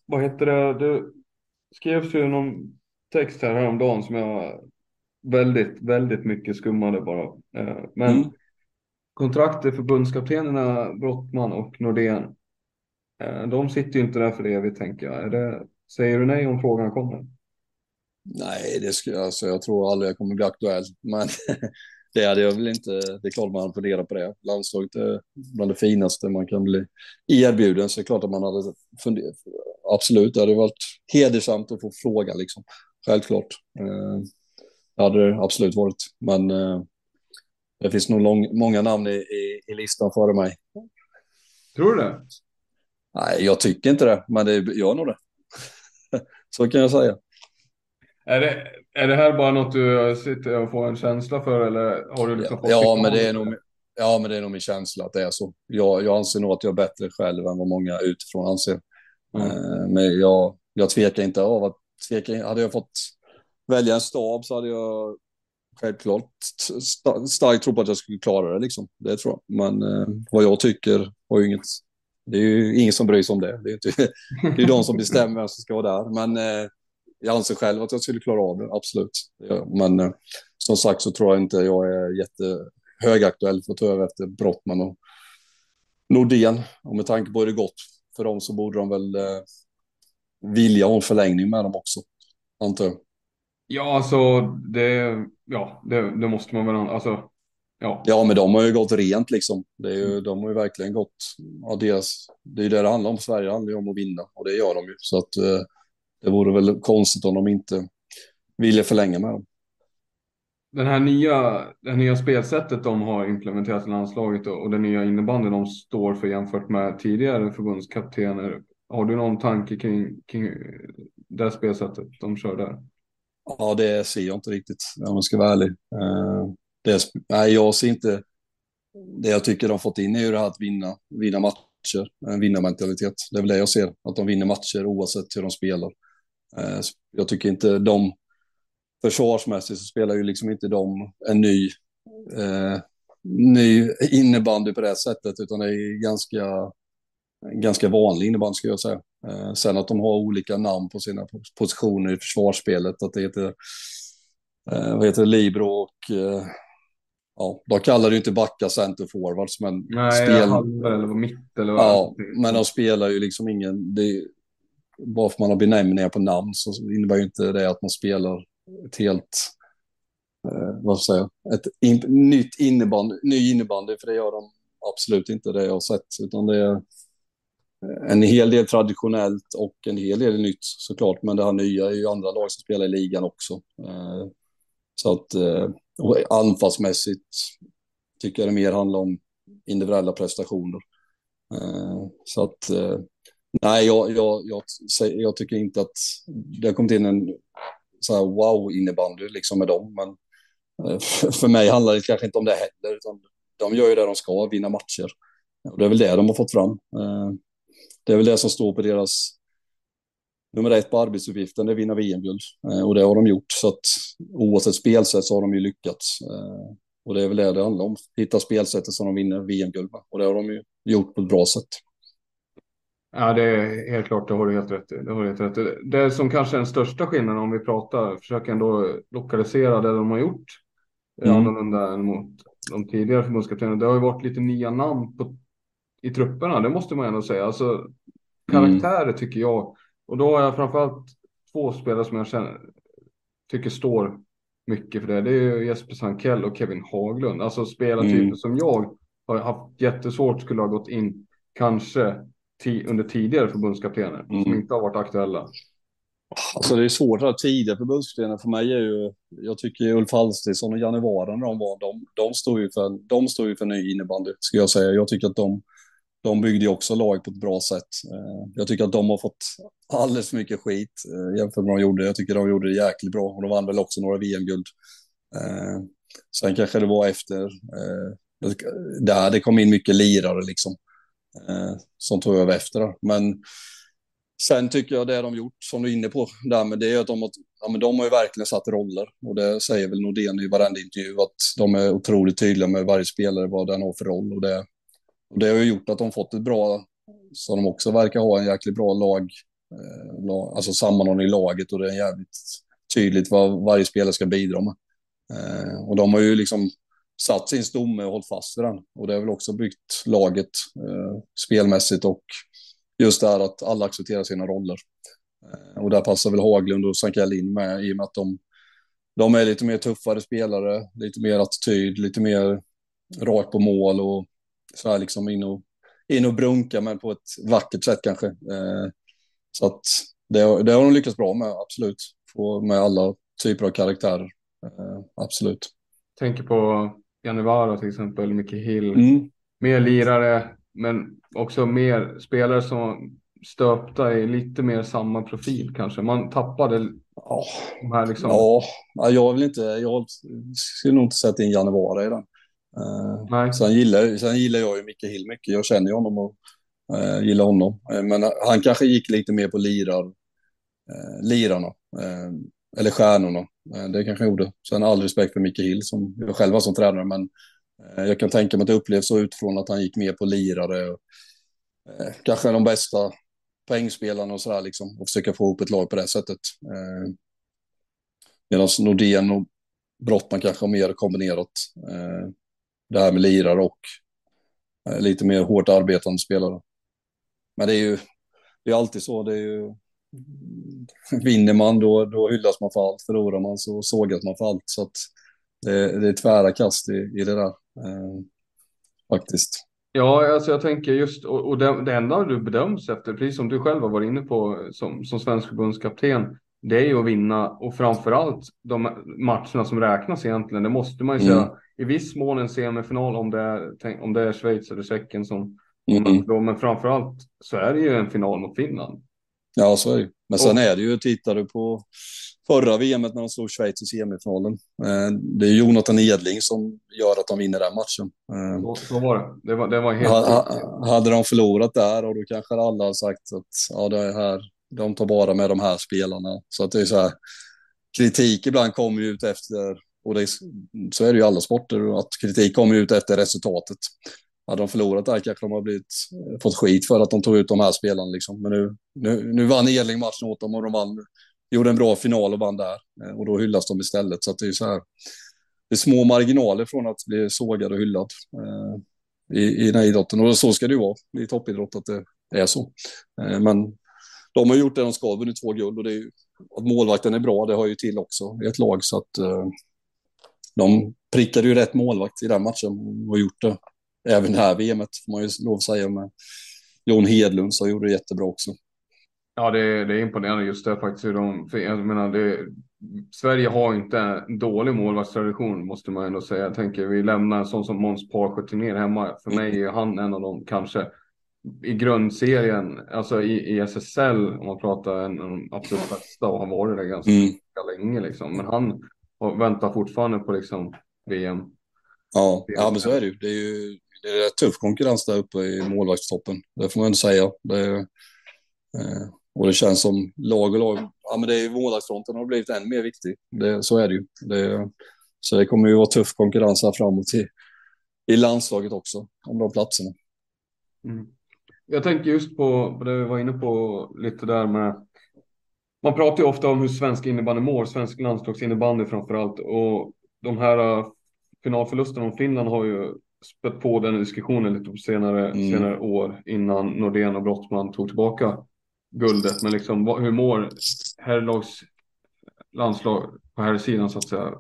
Vad heter det? Det skrevs ju någon text här häromdagen som jag väldigt, väldigt mycket skummade bara. Uh, men mm. kontraktet förbundskaptenerna Brottman och Nordén, uh, de sitter ju inte där för evigt tänker jag. Det, säger du nej om frågan kommer? Nej, det skulle, alltså, jag tror aldrig jag kommer bli aktuell. Men det hade jag väl inte. Det är klart man funderar på det. Landslaget är bland det finaste man kan bli erbjuden. Så det är klart att man hade funderat. Absolut, det hade varit hedersamt att få fråga liksom. Självklart. Eh, det hade det absolut varit. Men eh, det finns nog lång, många namn i, i, i, listan före mig. Tror du det? Nej, jag tycker inte det, men det gör nog det. Så kan jag säga. Är det, är det här bara något du sitter och får en känsla för eller har du liksom fått ja, men det är nog, ja, men det är nog min känsla att det är så. Jag, jag anser nog att jag är bättre själv än vad många utifrån anser. Mm. Men jag, jag tvekar inte av att tveka. Hade jag fått välja en stab så hade jag självklart starkt tro på att jag skulle klara det. Liksom. Det tror jag. Men eh, vad jag tycker har ju inget. Det är ju ingen som bryr sig om det. Det är, inte, det är de som bestämmer vem som ska vara där. Men eh, jag anser själv att jag skulle klara av det, absolut. Men eh, som sagt så tror jag inte jag är jättehögaktuell för att ta över efter Brottman och Nordén. Och med tanke på hur det gått för dem så borde de väl eh, vilja ha en förlängning med dem också, antar jag. Ja, alltså det, ja, det, det måste man väl, alltså Ja. ja, men de har ju gått rent liksom. Det är ju, de har ju verkligen gått, ja, deras, det är ju det det handlar om. Sverige handlar ju om att vinna och det gör de ju. Så att eh, det vore väl konstigt om de inte ville förlänga med dem. Den här nya, det nya spelsättet de har implementerat i landslaget och, och den nya innebandyn de står för jämfört med tidigare förbundskaptener. Har du någon tanke kring, kring det spelsättet de kör där? Ja, det ser jag inte riktigt om jag ska vara ärlig. Eh, det, nej, jag ser inte... Det jag tycker de fått in är ju det här att vinna, vinna matcher, en vinnarmentalitet. Det är väl det jag ser, att de vinner matcher oavsett hur de spelar. Eh, jag tycker inte de... Försvarsmässigt så spelar ju liksom inte de en ny, eh, ny innebandy på det sättet, utan det är ganska, ganska vanlig innebandy skulle jag säga. Eh, sen att de har olika namn på sina positioner i försvarsspelet, att det heter, eh, vad heter det, Libro och eh, ja, de kallar det ju inte backa center forwards, men Nej, spel... halva eller mitt eller vad Ja, men de spelar ju liksom ingen... Det... Bara för man har benämningar på namn så innebär ju inte det att man spelar ett helt... Eh, vad ska jag säga? Ett in... nytt innebandy, ny innebandy, för det gör de absolut inte det jag har sett, utan det är en hel del traditionellt och en hel del nytt såklart, men det här nya är ju andra lag som spelar i ligan också. Eh, så att eh, anfallsmässigt tycker jag det mer handlar om individuella prestationer. Eh, så att nej, jag, jag, jag, jag, tycker inte att det har kommit in en så här wow innebandy liksom med dem. Men för mig handlar det kanske inte om det heller, utan de gör ju det de ska, vinna matcher. Och det är väl det de har fått fram. Det är väl det som står på deras nummer ett på arbetsuppgiften är att vinna VM-guld. Eh, och det har de gjort. Så att oavsett spelsätt så har de ju lyckats. Eh, och det är väl det det handlar om. Hitta spelsättet som de vinner VM-guld med. Och det har de ju gjort på ett bra sätt. Ja, det är helt klart. Det har du helt rätt i. Det, har du helt rätt i. det som kanske är den största skillnaden om vi pratar, försöker ändå lokalisera det de har gjort mm. annorlunda än mot de tidigare förbundskaptenerna. Det har ju varit lite nya namn på, i trupperna, det måste man ändå säga. Alltså, karaktärer mm. tycker jag och då har jag framförallt två spelare som jag känner, tycker står mycket för det. Det är Jesper Sankell och Kevin Haglund. Alltså spelartyper mm. som jag har haft jättesvårt skulle ha gått in kanske under tidigare förbundskaptener mm. som inte har varit aktuella. Alltså det är svårt att tidigare förbundskaptener för mig är ju, jag tycker Ulf Hallstidsson och Janne Waren de var, de, de står ju för, de står ju för ny innebandy, skulle jag säga. Jag tycker att de, de byggde ju också lag på ett bra sätt. Eh, jag tycker att de har fått alldeles för mycket skit eh, jämfört med vad de gjorde. Jag tycker de gjorde det jäkligt bra och de vann väl också några VM-guld. Eh, sen kanske det var efter, där det kom in mycket lirare liksom, som tog över efter. Men sen tycker jag det de gjort, som du är inne på, där med det är att de har, ja, men de har ju verkligen satt roller. Och det säger väl Nordén i varenda intervju, att de är otroligt tydliga med varje spelare, vad den har för roll. Och det, och det har ju gjort att de fått ett bra, så de också verkar ha en jäkligt bra lag, eh, alltså sammanhållning i laget och det är jävligt tydligt vad varje spelare ska bidra med. Eh, och de har ju liksom satt sin stomme och hållit fast vid den. Och det har väl också byggt laget eh, spelmässigt och just det här att alla accepterar sina roller. Eh, och där passar väl Haglund och Sankell in med i och med att de, de är lite mer tuffare spelare, lite mer attityd, lite mer rakt på mål och så här liksom in och, in och brunka, men på ett vackert sätt kanske. Eh, så att det, det har de lyckats bra med, absolut. Få med alla typer av karaktärer, eh, absolut. Tänker på Janivara till exempel, Micke Hill. Mm. Mer lirare, men också mer spelare som stöpta i lite mer samma profil kanske. Man tappade ja. de här liksom. Ja, jag vill inte, jag skulle nog inte sätta in Janivara i den. Nej. sen, gillar, sen gillar jag ju Micke Hill mycket. Jag känner ju honom och eh, gillar honom. Eh, men han kanske gick lite mer på lirar, eh, lirarna. Eh, eller stjärnorna. Eh, det kanske han gjorde. Sen all respekt för Micke Hill som jag själv var som tränare. Men jag kan tänka mig att det upplevs så utifrån att han gick mer på lirare. kanske de bästa poängspelarna och sådär liksom och försöka få ihop ett lag på det sättet. Eh, Medan Nordén och Brottman kanske har mer kombinerat eh, det här med lirare och eh, lite mer hårt arbetande spelare. Men det är ju det är alltid så. Det är ju, mm, vinner man då, då hyllas man för allt. Förlorar man så sågas man för allt. Så att det, det är tvära kast i, i det där. Eh, faktiskt. Ja, alltså jag tänker just, och, och det, det enda du bedöms efter, precis som du själv har varit inne på som, som svensk förbundskapten, det är ju att vinna och framförallt de matcherna som räknas egentligen. Det måste man ju säga. Mm. I viss mån en semifinal om det är, om det är Schweiz eller Tjeckien som mm. då, men framförallt så är det ju en final mot Finland. Ja, så är det Men sen och, är det ju, tittar du på förra VM när de slog Schweiz i semifinalen. Eh, det är Jonathan Edling som gör att de vinner den matchen. Eh, så, var det. Det var, det var helt ha, Hade de förlorat där och då kanske alla har sagt att ja, det är här, de tar bara med de här spelarna. Så att det är så här, kritik ibland kommer ju ut efter, och det är, så är det ju i alla sporter, att kritik kommer ut efter resultatet. Hade de förlorat där kanske de har blivit, eh, fått skit för att de tog ut de här spelarna. Liksom. Men nu, nu, nu vann Edling matchen åt dem och de vann, gjorde en bra final och vann där. Eh, och då hyllas de istället. Så det är så här, det är små marginaler från att bli sågad och hyllad eh, i, i den här idrotten. Och så ska det ju vara i toppidrott, att det är så. Eh, men de har gjort det de ska, vunnit två guld och det är ju, att målvakten är bra, det har ju till också i ett lag. Så att eh, de prickade ju rätt målvakt i den matchen och gjort det. Även det här VMet får man ju lov att säga med Jon Hedlund som gjorde det jättebra också. Ja, det är, det är imponerande just det faktiskt. Hur de, jag menar, det, Sverige har inte en dålig målvaktstradition måste man ändå säga. Jag tänker vi lämnar en sån som Måns Parsjö ner hemma. För mig är han en av de kanske i grundserien, alltså i, i SSL om man pratar en av de absolut bästa och har varit det ganska mm. länge liksom. Men han väntar fortfarande på liksom VM. Ja, ja men så är det ju. Det är ju det är tuff konkurrens där uppe i målvaktstoppen. Det får man ändå säga. Det är, eh, och det känns som lag och lag. Ja, men det är målvaktsfronten har blivit än mer viktig. Det, så är det ju. Det, så det kommer ju vara tuff konkurrens här framåt i, i landslaget också om de platserna. Mm. Jag tänker just på, på det vi var inne på lite där med. Man pratar ju ofta om hur svensk innebandy mår, svensk landslagsinnebandy framför allt. Och de här uh, finalförlusterna om Finland har ju spett på den diskussionen lite på senare, mm. senare år innan Nordén och Brottman tog tillbaka guldet. Men liksom, hur mår herrlags landslag på här sidan så att säga?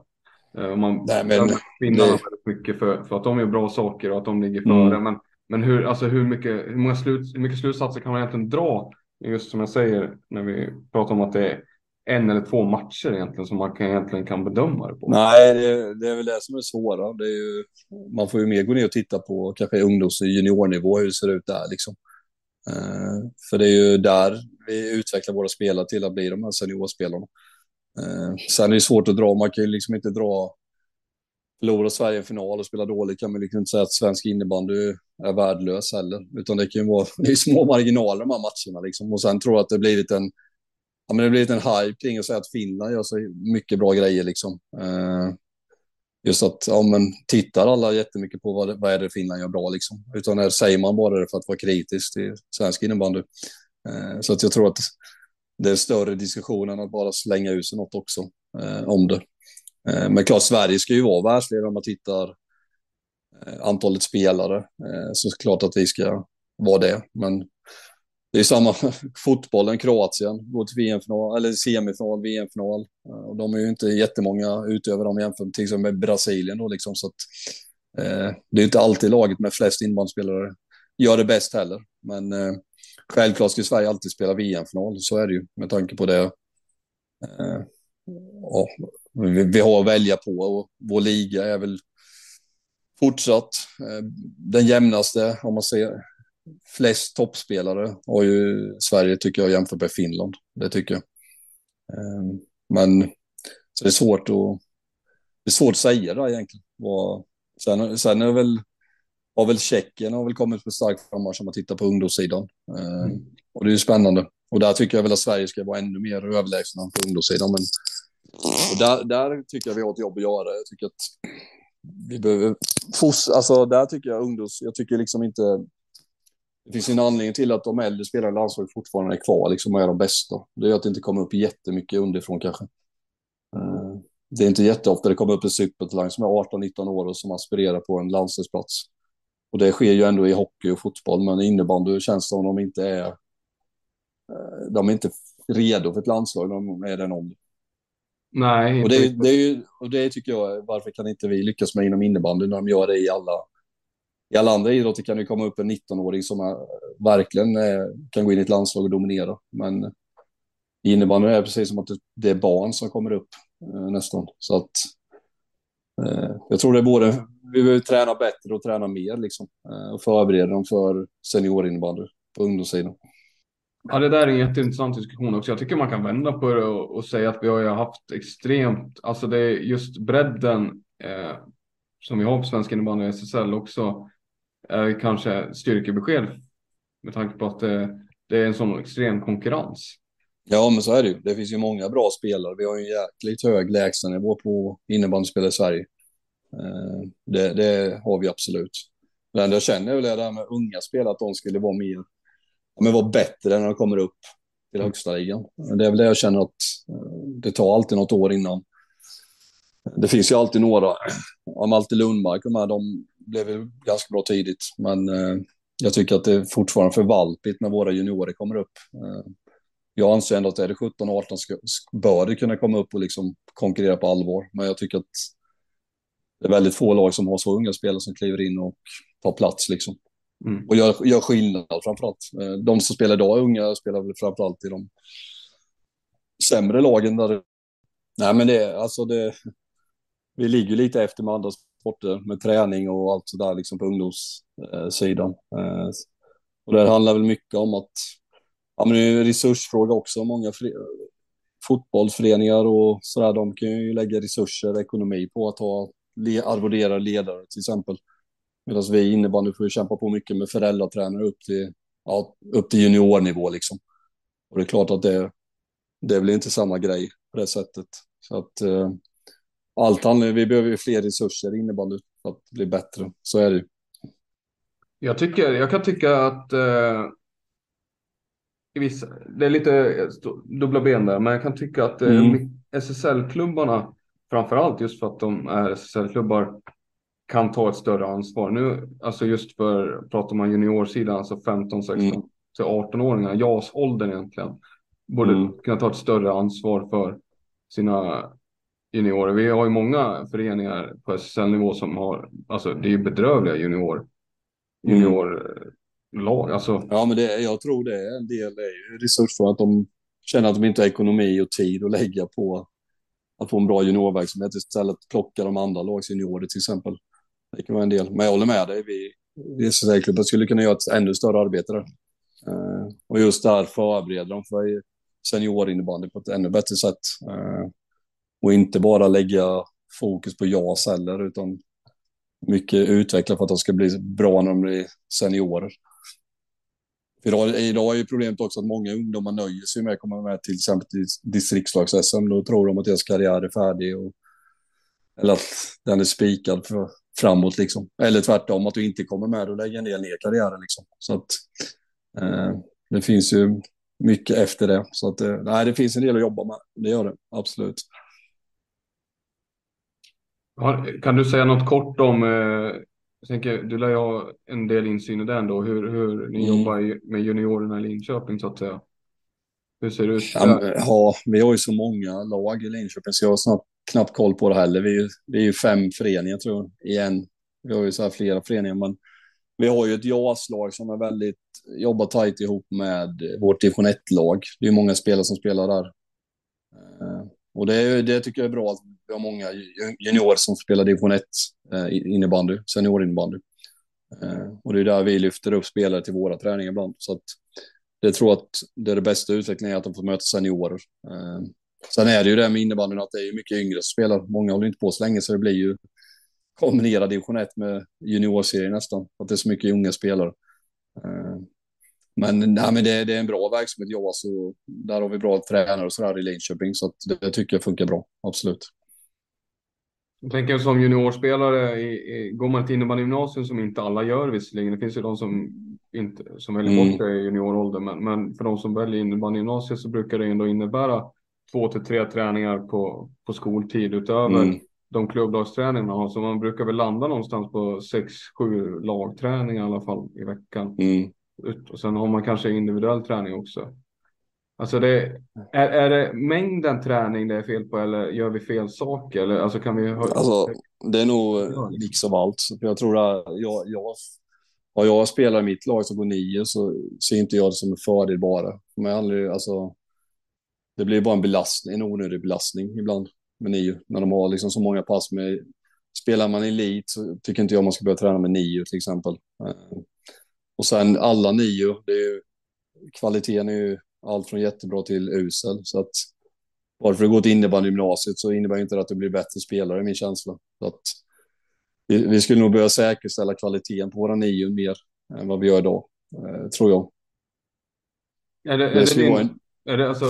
Eh, om man Nej, men, väldigt mycket för, för att de gör bra saker och att de ligger före. Mm. Men, men hur, alltså hur, mycket, hur, många slut, hur mycket slutsatser kan man egentligen dra? Just som jag säger när vi pratar om att det är en eller två matcher egentligen som man kan, egentligen kan bedöma det på? Nej, det, det är väl det som är svåra. Det är ju, man får ju mer gå ner och titta på kanske ungdoms och juniornivå, hur det ser ut där liksom. Eh, för det är ju där vi utvecklar våra spelare till att bli de här seniorspelarna. Eh, sen är det svårt att dra, man kan ju liksom inte dra förlorar Sverige en final och spelar dåligt kan man liksom inte säga att svensk innebandy är värdelös heller. Utan det kan ju vara det är små marginaler de här matcherna liksom. Och sen tror jag att det blivit en ja, men det har blivit en hype kring att säga att Finland gör så mycket bra grejer liksom. Eh, just att, ja men tittar alla jättemycket på vad, vad är det Finland gör bra liksom. Utan det säger man bara det för att vara kritisk till svensk innebandy. Eh, så att jag tror att det är större diskussion än att bara slänga ut sig något också eh, om det. Eh, men klart, Sverige ska ju vara världsledare om man tittar eh, antalet spelare. Eh, så klart att vi ska vara det. Men det är samma fotbollen, Kroatien går till VM-final, eller semifinal, VM-final. Och de är ju inte jättemånga utöver dem jämfört med till exempel med Brasilien då liksom. Så att, eh, det är inte alltid laget med flest invandrarspelare gör det bäst heller. Men eh, självklart ska Sverige alltid spela VM-final, så är det ju med tanke på det. Eh, ja, vi, vi, har att välja på och vår liga är väl fortsatt eh, den jämnaste om man ser flest toppspelare har ju Sverige tycker jag jämfört med Finland. Det tycker jag. Ehm, men så det är svårt att, det är svårt att säga det egentligen. Sen, sen är väl, har väl Tjeckien har väl kommit på stark frammarsch om man tittar på ungdomssidan. Ehm, mm. Och det är ju spännande. Och där tycker jag väl att Sverige ska vara ännu mer överlägsna på ungdomssidan. Men och där, där tycker jag vi har ett jobb att göra. Jag tycker att vi behöver fostra. alltså där tycker jag ungdoms, jag tycker liksom inte det finns en anledning till att de äldre spelarna i landslaget fortfarande är kvar liksom, och är de bästa. Det är att det inte kommer upp jättemycket underifrån kanske. Eh, det är inte jätteofta det kommer upp en supertalang som är 18-19 år och som aspirerar på en landslagsplats. Och det sker ju ändå i hockey och fotboll, men innebandy känns det som de inte är... Eh, de är inte redo för ett landslag när de är den åldern. Nej. Och det, det, är ju, och det tycker jag, varför kan inte vi lyckas med inom innebandy när de gör det i alla... I alla andra idrotter kan det komma upp en 19-åring som är, verkligen kan gå in i ett landslag och dominera. Men i innebandy är det precis som att det är barn som kommer upp eh, nästan. Så att eh, jag tror det är både, vi behöver träna bättre och träna mer liksom. Eh, och förbereda dem för seniorinnebandy på ungdomssidan. Ja, det där är en jätteintressant diskussion också. Jag tycker man kan vända på det och, och säga att vi har ju haft extremt, alltså det är just bredden eh, som vi har på svensk innebandy och SSL också är kanske styrkebesked med tanke på att det, det är en sån extrem konkurrens. Ja, men så är det ju. Det finns ju många bra spelare. Vi har ju en jäkligt hög lägstanivå på innebandyspelare i Sverige. Eh, det, det, har vi absolut. Men jag känner väl det där med unga spelare, att de skulle vara mer men vara bättre när de kommer upp till mm. högsta ligan. Det är väl det jag känner att eh, det tar alltid något år innan. Det finns ju alltid några, Malte Lundmark och de här, de blev ju ganska bra tidigt, men eh, jag tycker att det är fortfarande för valpigt när våra juniorer kommer upp. Eh, jag anser ändå att är det 17-18 bör det kunna komma upp och liksom konkurrera på allvar, men jag tycker att det är väldigt få lag som har så unga spelare som kliver in och tar plats liksom. Mm. Och gör, gör skillnad framförallt. Eh, de som spelar idag är unga spelar väl framförallt i de sämre lagen. Där Nej, men det, alltså det, vi ligger lite efter med andra sporter med träning och allt sådär liksom på ungdomssidan. Eh, och det handlar väl mycket om att ja, men det är en resursfråga också. Många fotbollsföreningar och sådär, de kan ju lägga resurser, ekonomi på att ha arvodera ledare till exempel. Medan vi innebandy får kämpa på mycket med föräldratränare upp till, ja, upp till juniornivå liksom. Och det är klart att det, det blir inte samma grej på det sättet. Så att eh, allt handlar, vi behöver ju fler resurser i innebandy för att bli bättre. Så är det ju. Jag, tycker, jag kan tycka att eh, i vissa, det är lite dubbla ben där, men jag kan tycka att eh, mm. SSL-klubbarna, framför allt just för att de är SSL-klubbar, kan ta ett större ansvar. Nu, alltså just för, pratar man juniorsidan, alltså 15, 16 mm. till 18-åringar, JAS-åldern egentligen, borde mm. kunna ta ett större ansvar för sina juniorer. Vi har ju många föreningar på SSL-nivå som har, alltså det är ju bedrövliga junior, juniorlag. Mm. Alltså. Ja, men det, jag tror det är en del är resursfrågan, att de känner att de inte har ekonomi och tid att lägga på att få en bra juniorverksamhet istället plocka de andra lags juniorer till exempel. Det kan vara en del. Men jag håller med dig. Vi, vi SSL-klubben skulle kunna göra ett ännu större arbete där. Uh, och just där förbereda dem för seniorinnebandy på ett ännu bättre sätt. Uh, och inte bara lägga fokus på JAS heller, utan mycket utveckla för att de ska bli bra när de blir seniorer. För idag, idag är ju problemet också att många ungdomar nöjer sig med att komma med till exempel till distriktslags-SM. Då tror de att deras karriär är färdig och, eller att den är spikad för framåt liksom. Eller tvärtom, att du inte kommer med och lägger ner, ner karriären liksom. Så att eh, det finns ju mycket efter det. Så att eh, nej, det finns en del att jobba med. Det gör det, absolut. Kan du säga något kort om, eh, jag tänker, du lär ju ha en del insyn i den då, hur, hur ni mm. jobbar med juniorerna i Linköping så att säga? Hur ser det ut? Ja, ja, vi har ju så många lag i Linköping så jag har snart knappt koll på det heller. Vi är ju, vi är ju fem föreningar tror jag, igen. Vi har ju så här flera föreningar, men vi har ju ett JAS-lag som är väldigt, jobbar tajt ihop med vårt division 1-lag. Det är många spelare som spelar där. Eh, och det, det tycker jag är bra att vi har många juniorer som spelar division 1-innebandy, eh, seniorinnebandy. Eh, och det är där vi lyfter upp spelare till våra träningar ibland. Så att det tror att det är det bästa utvecklingen är att de får möta seniorer. Eh, sen är det ju det med innebandyn att det är mycket yngre spelare. Många håller inte på så länge så det blir ju kombinerad division 1 med juniorserie nästan. Att det är så mycket unga spelare. Eh, men, nej, men det, det, är en bra verksamhet, Joas, där har vi bra tränare och så där i Linköping, så att det, det tycker jag funkar bra, absolut. Jag tänker som juniorspelare, i, i, går man till innebandygymnasium som inte alla gör visserligen. Det finns ju de som inte som väljer bort mm. i junioråldern. Men, men för de som väljer innebandygymnasiet så brukar det ändå innebära två till tre träningar på, på skoltid utöver mm. de klubblagsträningar man har. Så man brukar väl landa någonstans på sex, sju lagträningar i alla fall i veckan. Mm. Och sen har man kanske individuell träning också. Alltså det, är, är det mängden träning det är fel på eller gör vi fel saker? Eller, alltså kan vi... Alltså, det är nog liksom allt. Jag tror att jag, jag, har jag spelar i mitt lag som går nio så ser inte jag det som en fördel bara. Men aldrig, alltså, det blir bara en belastning, en onödig belastning ibland med nio. När de har liksom så många pass med... Spelar man elit så tycker inte jag man ska börja träna med nio till exempel. Eh, och sen alla nio, det är ju, kvaliteten är ju allt från jättebra till usel. Så att bara för att gå till innebandygymnasiet så innebär inte det att du blir bättre spelare, min känsla. Så att vi, vi skulle nog börja säkerställa kvaliteten på våra nio mer än vad vi gör idag, eh, tror jag. Är det, det, är det, din, är det alltså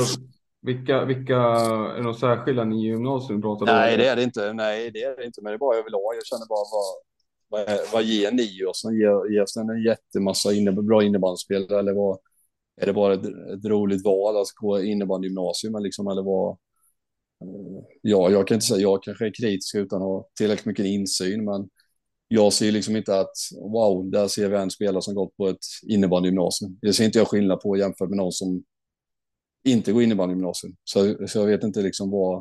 vilka, vilka är de särskilda nio gymnasier du pratar om? Nej, det är det inte. Nej, det är det inte. Men det är bara överlag. Jag känner bara vad, vad, vad ger nio oss? Ger, ger oss en jättemassa inne, bra innebandyspelare eller vad, är det bara ett, ett roligt val att gå innebandygymnasium liksom, eller vad? Ja, jag kan inte säga, jag kanske är kritisk utan att ha tillräckligt mycket insyn, men jag ser liksom inte att wow, där ser vi en spelare som gått på ett innebandygymnasium. Det ser inte jag skillnad på jämfört med någon som inte går innebandygymnasium. Så, så jag vet inte liksom vad,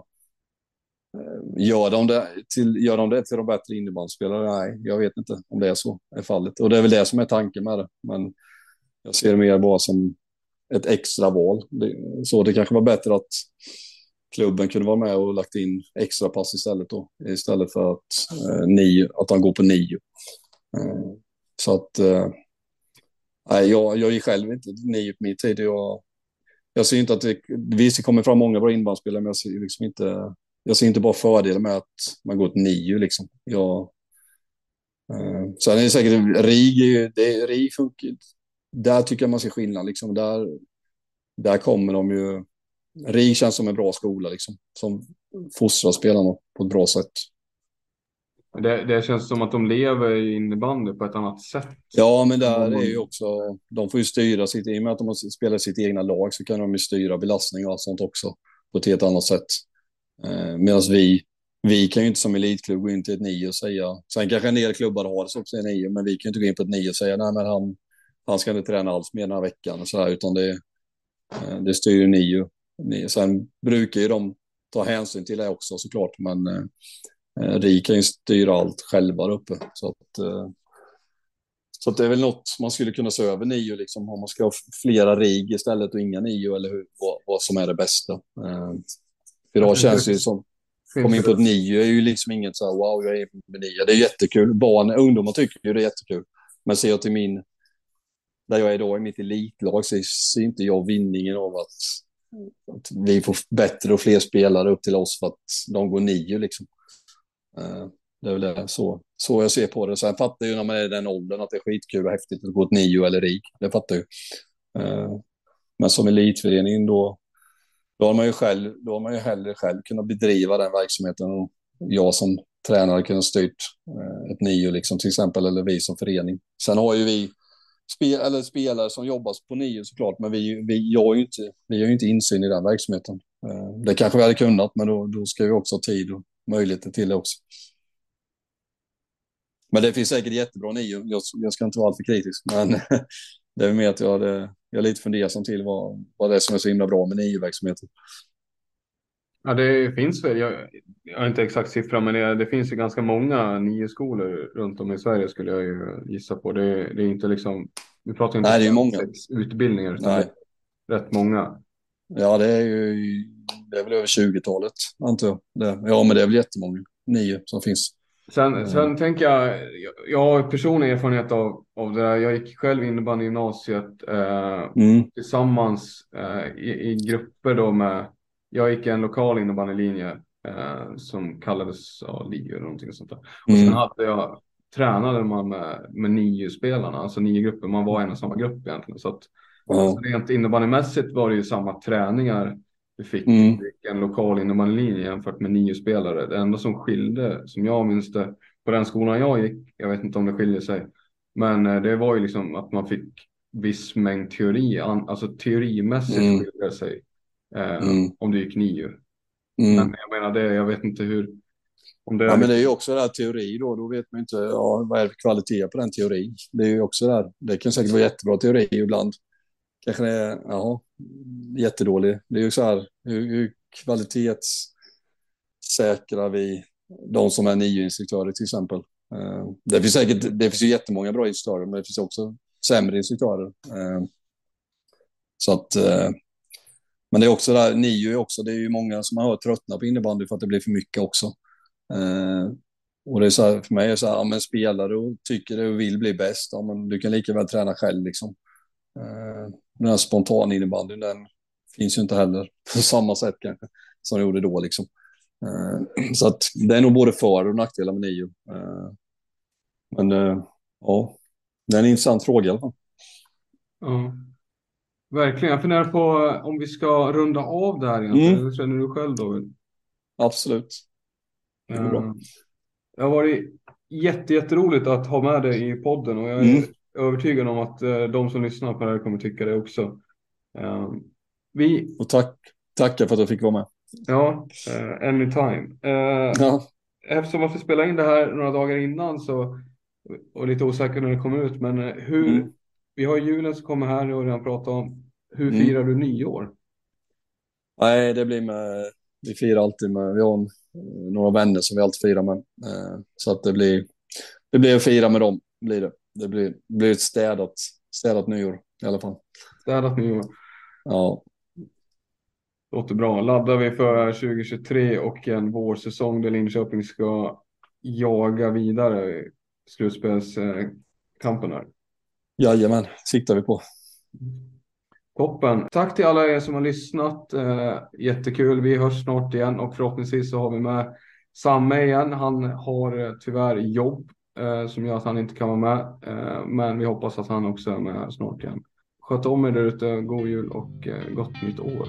eh, Gör de, det till, gör de det till de bättre innebandyspelare? Nej, jag vet inte om det är så är fallet. Och det är väl det som är tanken med det. Men jag ser det mer bara som ett extra val. Det, så det kanske var bättre att klubben kunde vara med och lagt in extra pass istället då. Istället för att, eh, nio, att han går på nio. Eh, så att... Eh, jag, jag är själv inte nio på min tid. Jag, jag ser inte att det... Visst, det kommer fram många bra inbandsspelare, men jag ser liksom inte... Jag ser inte bara fördelar med att man går till nio liksom. Jag, eh, sen är det säkert RIG, det, RIG funkar, där tycker jag man ser skillnad. Liksom. Där, där kommer de ju... RIG känns som en bra skola liksom, som fostrar spelarna på ett bra sätt. Det, det, känns som att de lever i innebandy på ett annat sätt. Ja, men där är ju också, de får ju styra sitt, i och med att de spelar sitt egna lag så kan de ju styra belastning och allt sånt också på ett helt annat sätt. Eh, Medan vi, vi kan ju inte som elitklubb gå in till ett nio och säga, sen kanske en del klubbar har det också i nio, men vi kan ju inte gå in på ett nio och säga, nej men han, han ska inte träna alls mer den här veckan och så här, utan det, eh, det styr ni ju. Sen brukar ju de ta hänsyn till det också såklart, men eh, eh RI kan ju styra allt själva där uppe. Så, att, eh, så att det är väl något man skulle kunna se över nio, liksom, om man ska ha flera RIG istället och inga nio, eller hur, vad, vad som är det bästa. Eh, för idag känns det ju som, kom in på ett nio är ju liksom inget så här, wow, jag är med nio. Det är jättekul. Barn, ungdomar tycker ju det är jättekul. Men ser jag till min där jag är då i mitt elitlag så ser inte jag vinningen av att, att, vi får bättre och fler spelare upp till oss för att de går nio liksom. Eh, det är väl det, så, så jag ser på det. Sen fattar jag ju när man är i den åldern att det är skitkul och häftigt att gå åt nio eller rik. Det fattar jag ju. Eh, men som elitförening då, då har man ju själv, då har man ju hellre själv kunnat bedriva den verksamheten. Och jag som tränare kunnat styrt eh, ett nio liksom till exempel, eller vi som förening. Sen har ju vi spel, eller spelare som jobbar på nio såklart, men vi, vi, jag ju inte, vi har ju inte insyn i den verksamheten. Eh, det kanske vi hade kunnat, men då, då ska vi också ha tid och möjligheter till det också. Men det finns säkert jättebra nio. Jag, jag ska inte vara alltför kritisk, men det är mer att jag, hade, jag är lite fundersam till vad, vad det är som är så himla bra med nio-verksamheten. Ja, det finns väl, jag, jag har inte exakt siffra, men det, det, finns ju ganska många nio skolor runt om i Sverige skulle jag ju gissa på. Det, det är inte liksom, vi pratar inte Nej, är många. utbildningar, utan Nej. rätt många. Ja, det är ju, det är väl över 20-talet, antar jag. Det, ja, men det är väl jättemånga, nio som finns. Sen, mm. sen tänker jag, jag har personlig erfarenhet av, av det där. Jag gick själv innebandy i gymnasiet eh, mm. tillsammans eh, i, i grupper då med jag gick en lokal innebandylinje eh, som kallades ja, Liga eller någonting sånt där. Och mm. sen hade jag, tränade man med, med nio spelarna, alltså nio grupper. Man var en och samma grupp egentligen. Så att mm. alltså, rent innebandymässigt var det ju samma träningar vi fick Mm. en lokal innebandylinje jämfört med nio spelare. Det enda som skilde, som jag minns det, på den skolan jag gick, jag vet inte om det skiljer sig, men eh, det var ju liksom att man fick viss mängd teori, alltså teorimässigt Mm. skiljer sig Mm. om du gick nio. Mm. Men jag menar det, jag vet inte hur, om det Ja, men det är ju också det här teori då. Då vet man inte ja, vad är det för kvalitet på den teorin. Det är ju också det här. Det kan säkert vara jättebra teori ibland. Kanske det är ja, jättedålig. Det är ju så här, hur, hur kvalitetssäkrar vi de som är nio instruktörer till exempel. Eh, Det finns säkert, det finns ju jättemånga bra instruktörer, men det finns också sämre instruktörer. Eh, Så att, eh, men det är också där, nio är också, det är ju många som har tröttnat på innebandy för att det blir för mycket också. Eh, och det är så här, för mig är det så här, ja, men spelar du och tycker du vill bli bäst, ja, men du kan lika väl träna själv liksom. Eh, den här spontan innebandyn, den finns ju inte heller på samma sätt kanske som det gjorde då liksom. Eh, så att det är nog både för och nackdelar med nio. Eh, men eh, ja, det är en intressant fråga i alla fall. Ja. Verkligen, jag funderar på om vi ska runda av det här egentligen. Mm. Hur känner du själv David? Absolut. Det går bra. Eh, Det har varit jätte, jätteroligt att ha med dig i podden och jag är Mm. övertygad om att eh, de som lyssnar på det här kommer tycka det också. Eh, Vi, Och tack, tackar för att jag fick vara med. ja, eh, anytime. Eh, Ja, Eftersom att vi spelar in det här några dagar innan så, och lite osäker när det kommer ut, men hur, Mm. Vi har julen som kommer här, vi redan pratat om. Hur Mm. firar du nyår? nej, det blir med, vi firar alltid med, vi har en, några vänner som vi alltid firar med. Eh, Så att det blir, det blir att fira med dem, blir det. Det blir, det blir ett städat, städat nyår i alla fall. Städat nyår. Ja, Låter bra. Laddar vi för 2023 och en vårsäsong där Linköping ska jaga vidare slutspelskampen här jajamän, siktar vi på. Toppen. Tack till alla er som har lyssnat. Eh, jättekul. Vi hörs snart igen och förhoppningsvis så har vi med Samme igen. Han har eh, tyvärr jobb eh, som gör att han inte kan vara med. Men vi hoppas att han också är med snart igen. Sköt om er där ute. God jul och gott nytt år.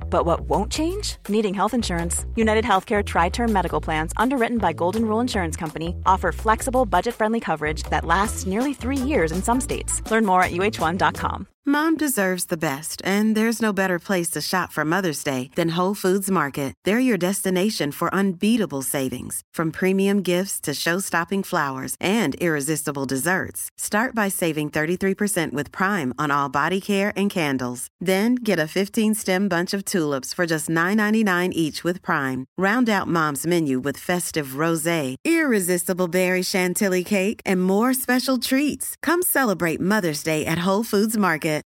But what won't change? Needing health insurance. United Healthcare Tri Term Medical Plans, underwritten by Golden Rule Insurance Company, offer flexible, budget friendly coverage that lasts nearly three years in some states. Learn more at uh1.com. Mom deserves the best, and there's no better place to shop for Mother's Day than Whole Foods Market. They're your destination for unbeatable savings, from premium gifts to show-stopping flowers and irresistible desserts. Start by saving 33% with Prime on all body care and candles. Then get a 15-stem bunch of tulips for just $9.99 each with Prime. Round out Mom's menu with festive rosé, irresistible berry chantilly cake, and more special treats. Come celebrate Mother's Day at Whole Foods Market.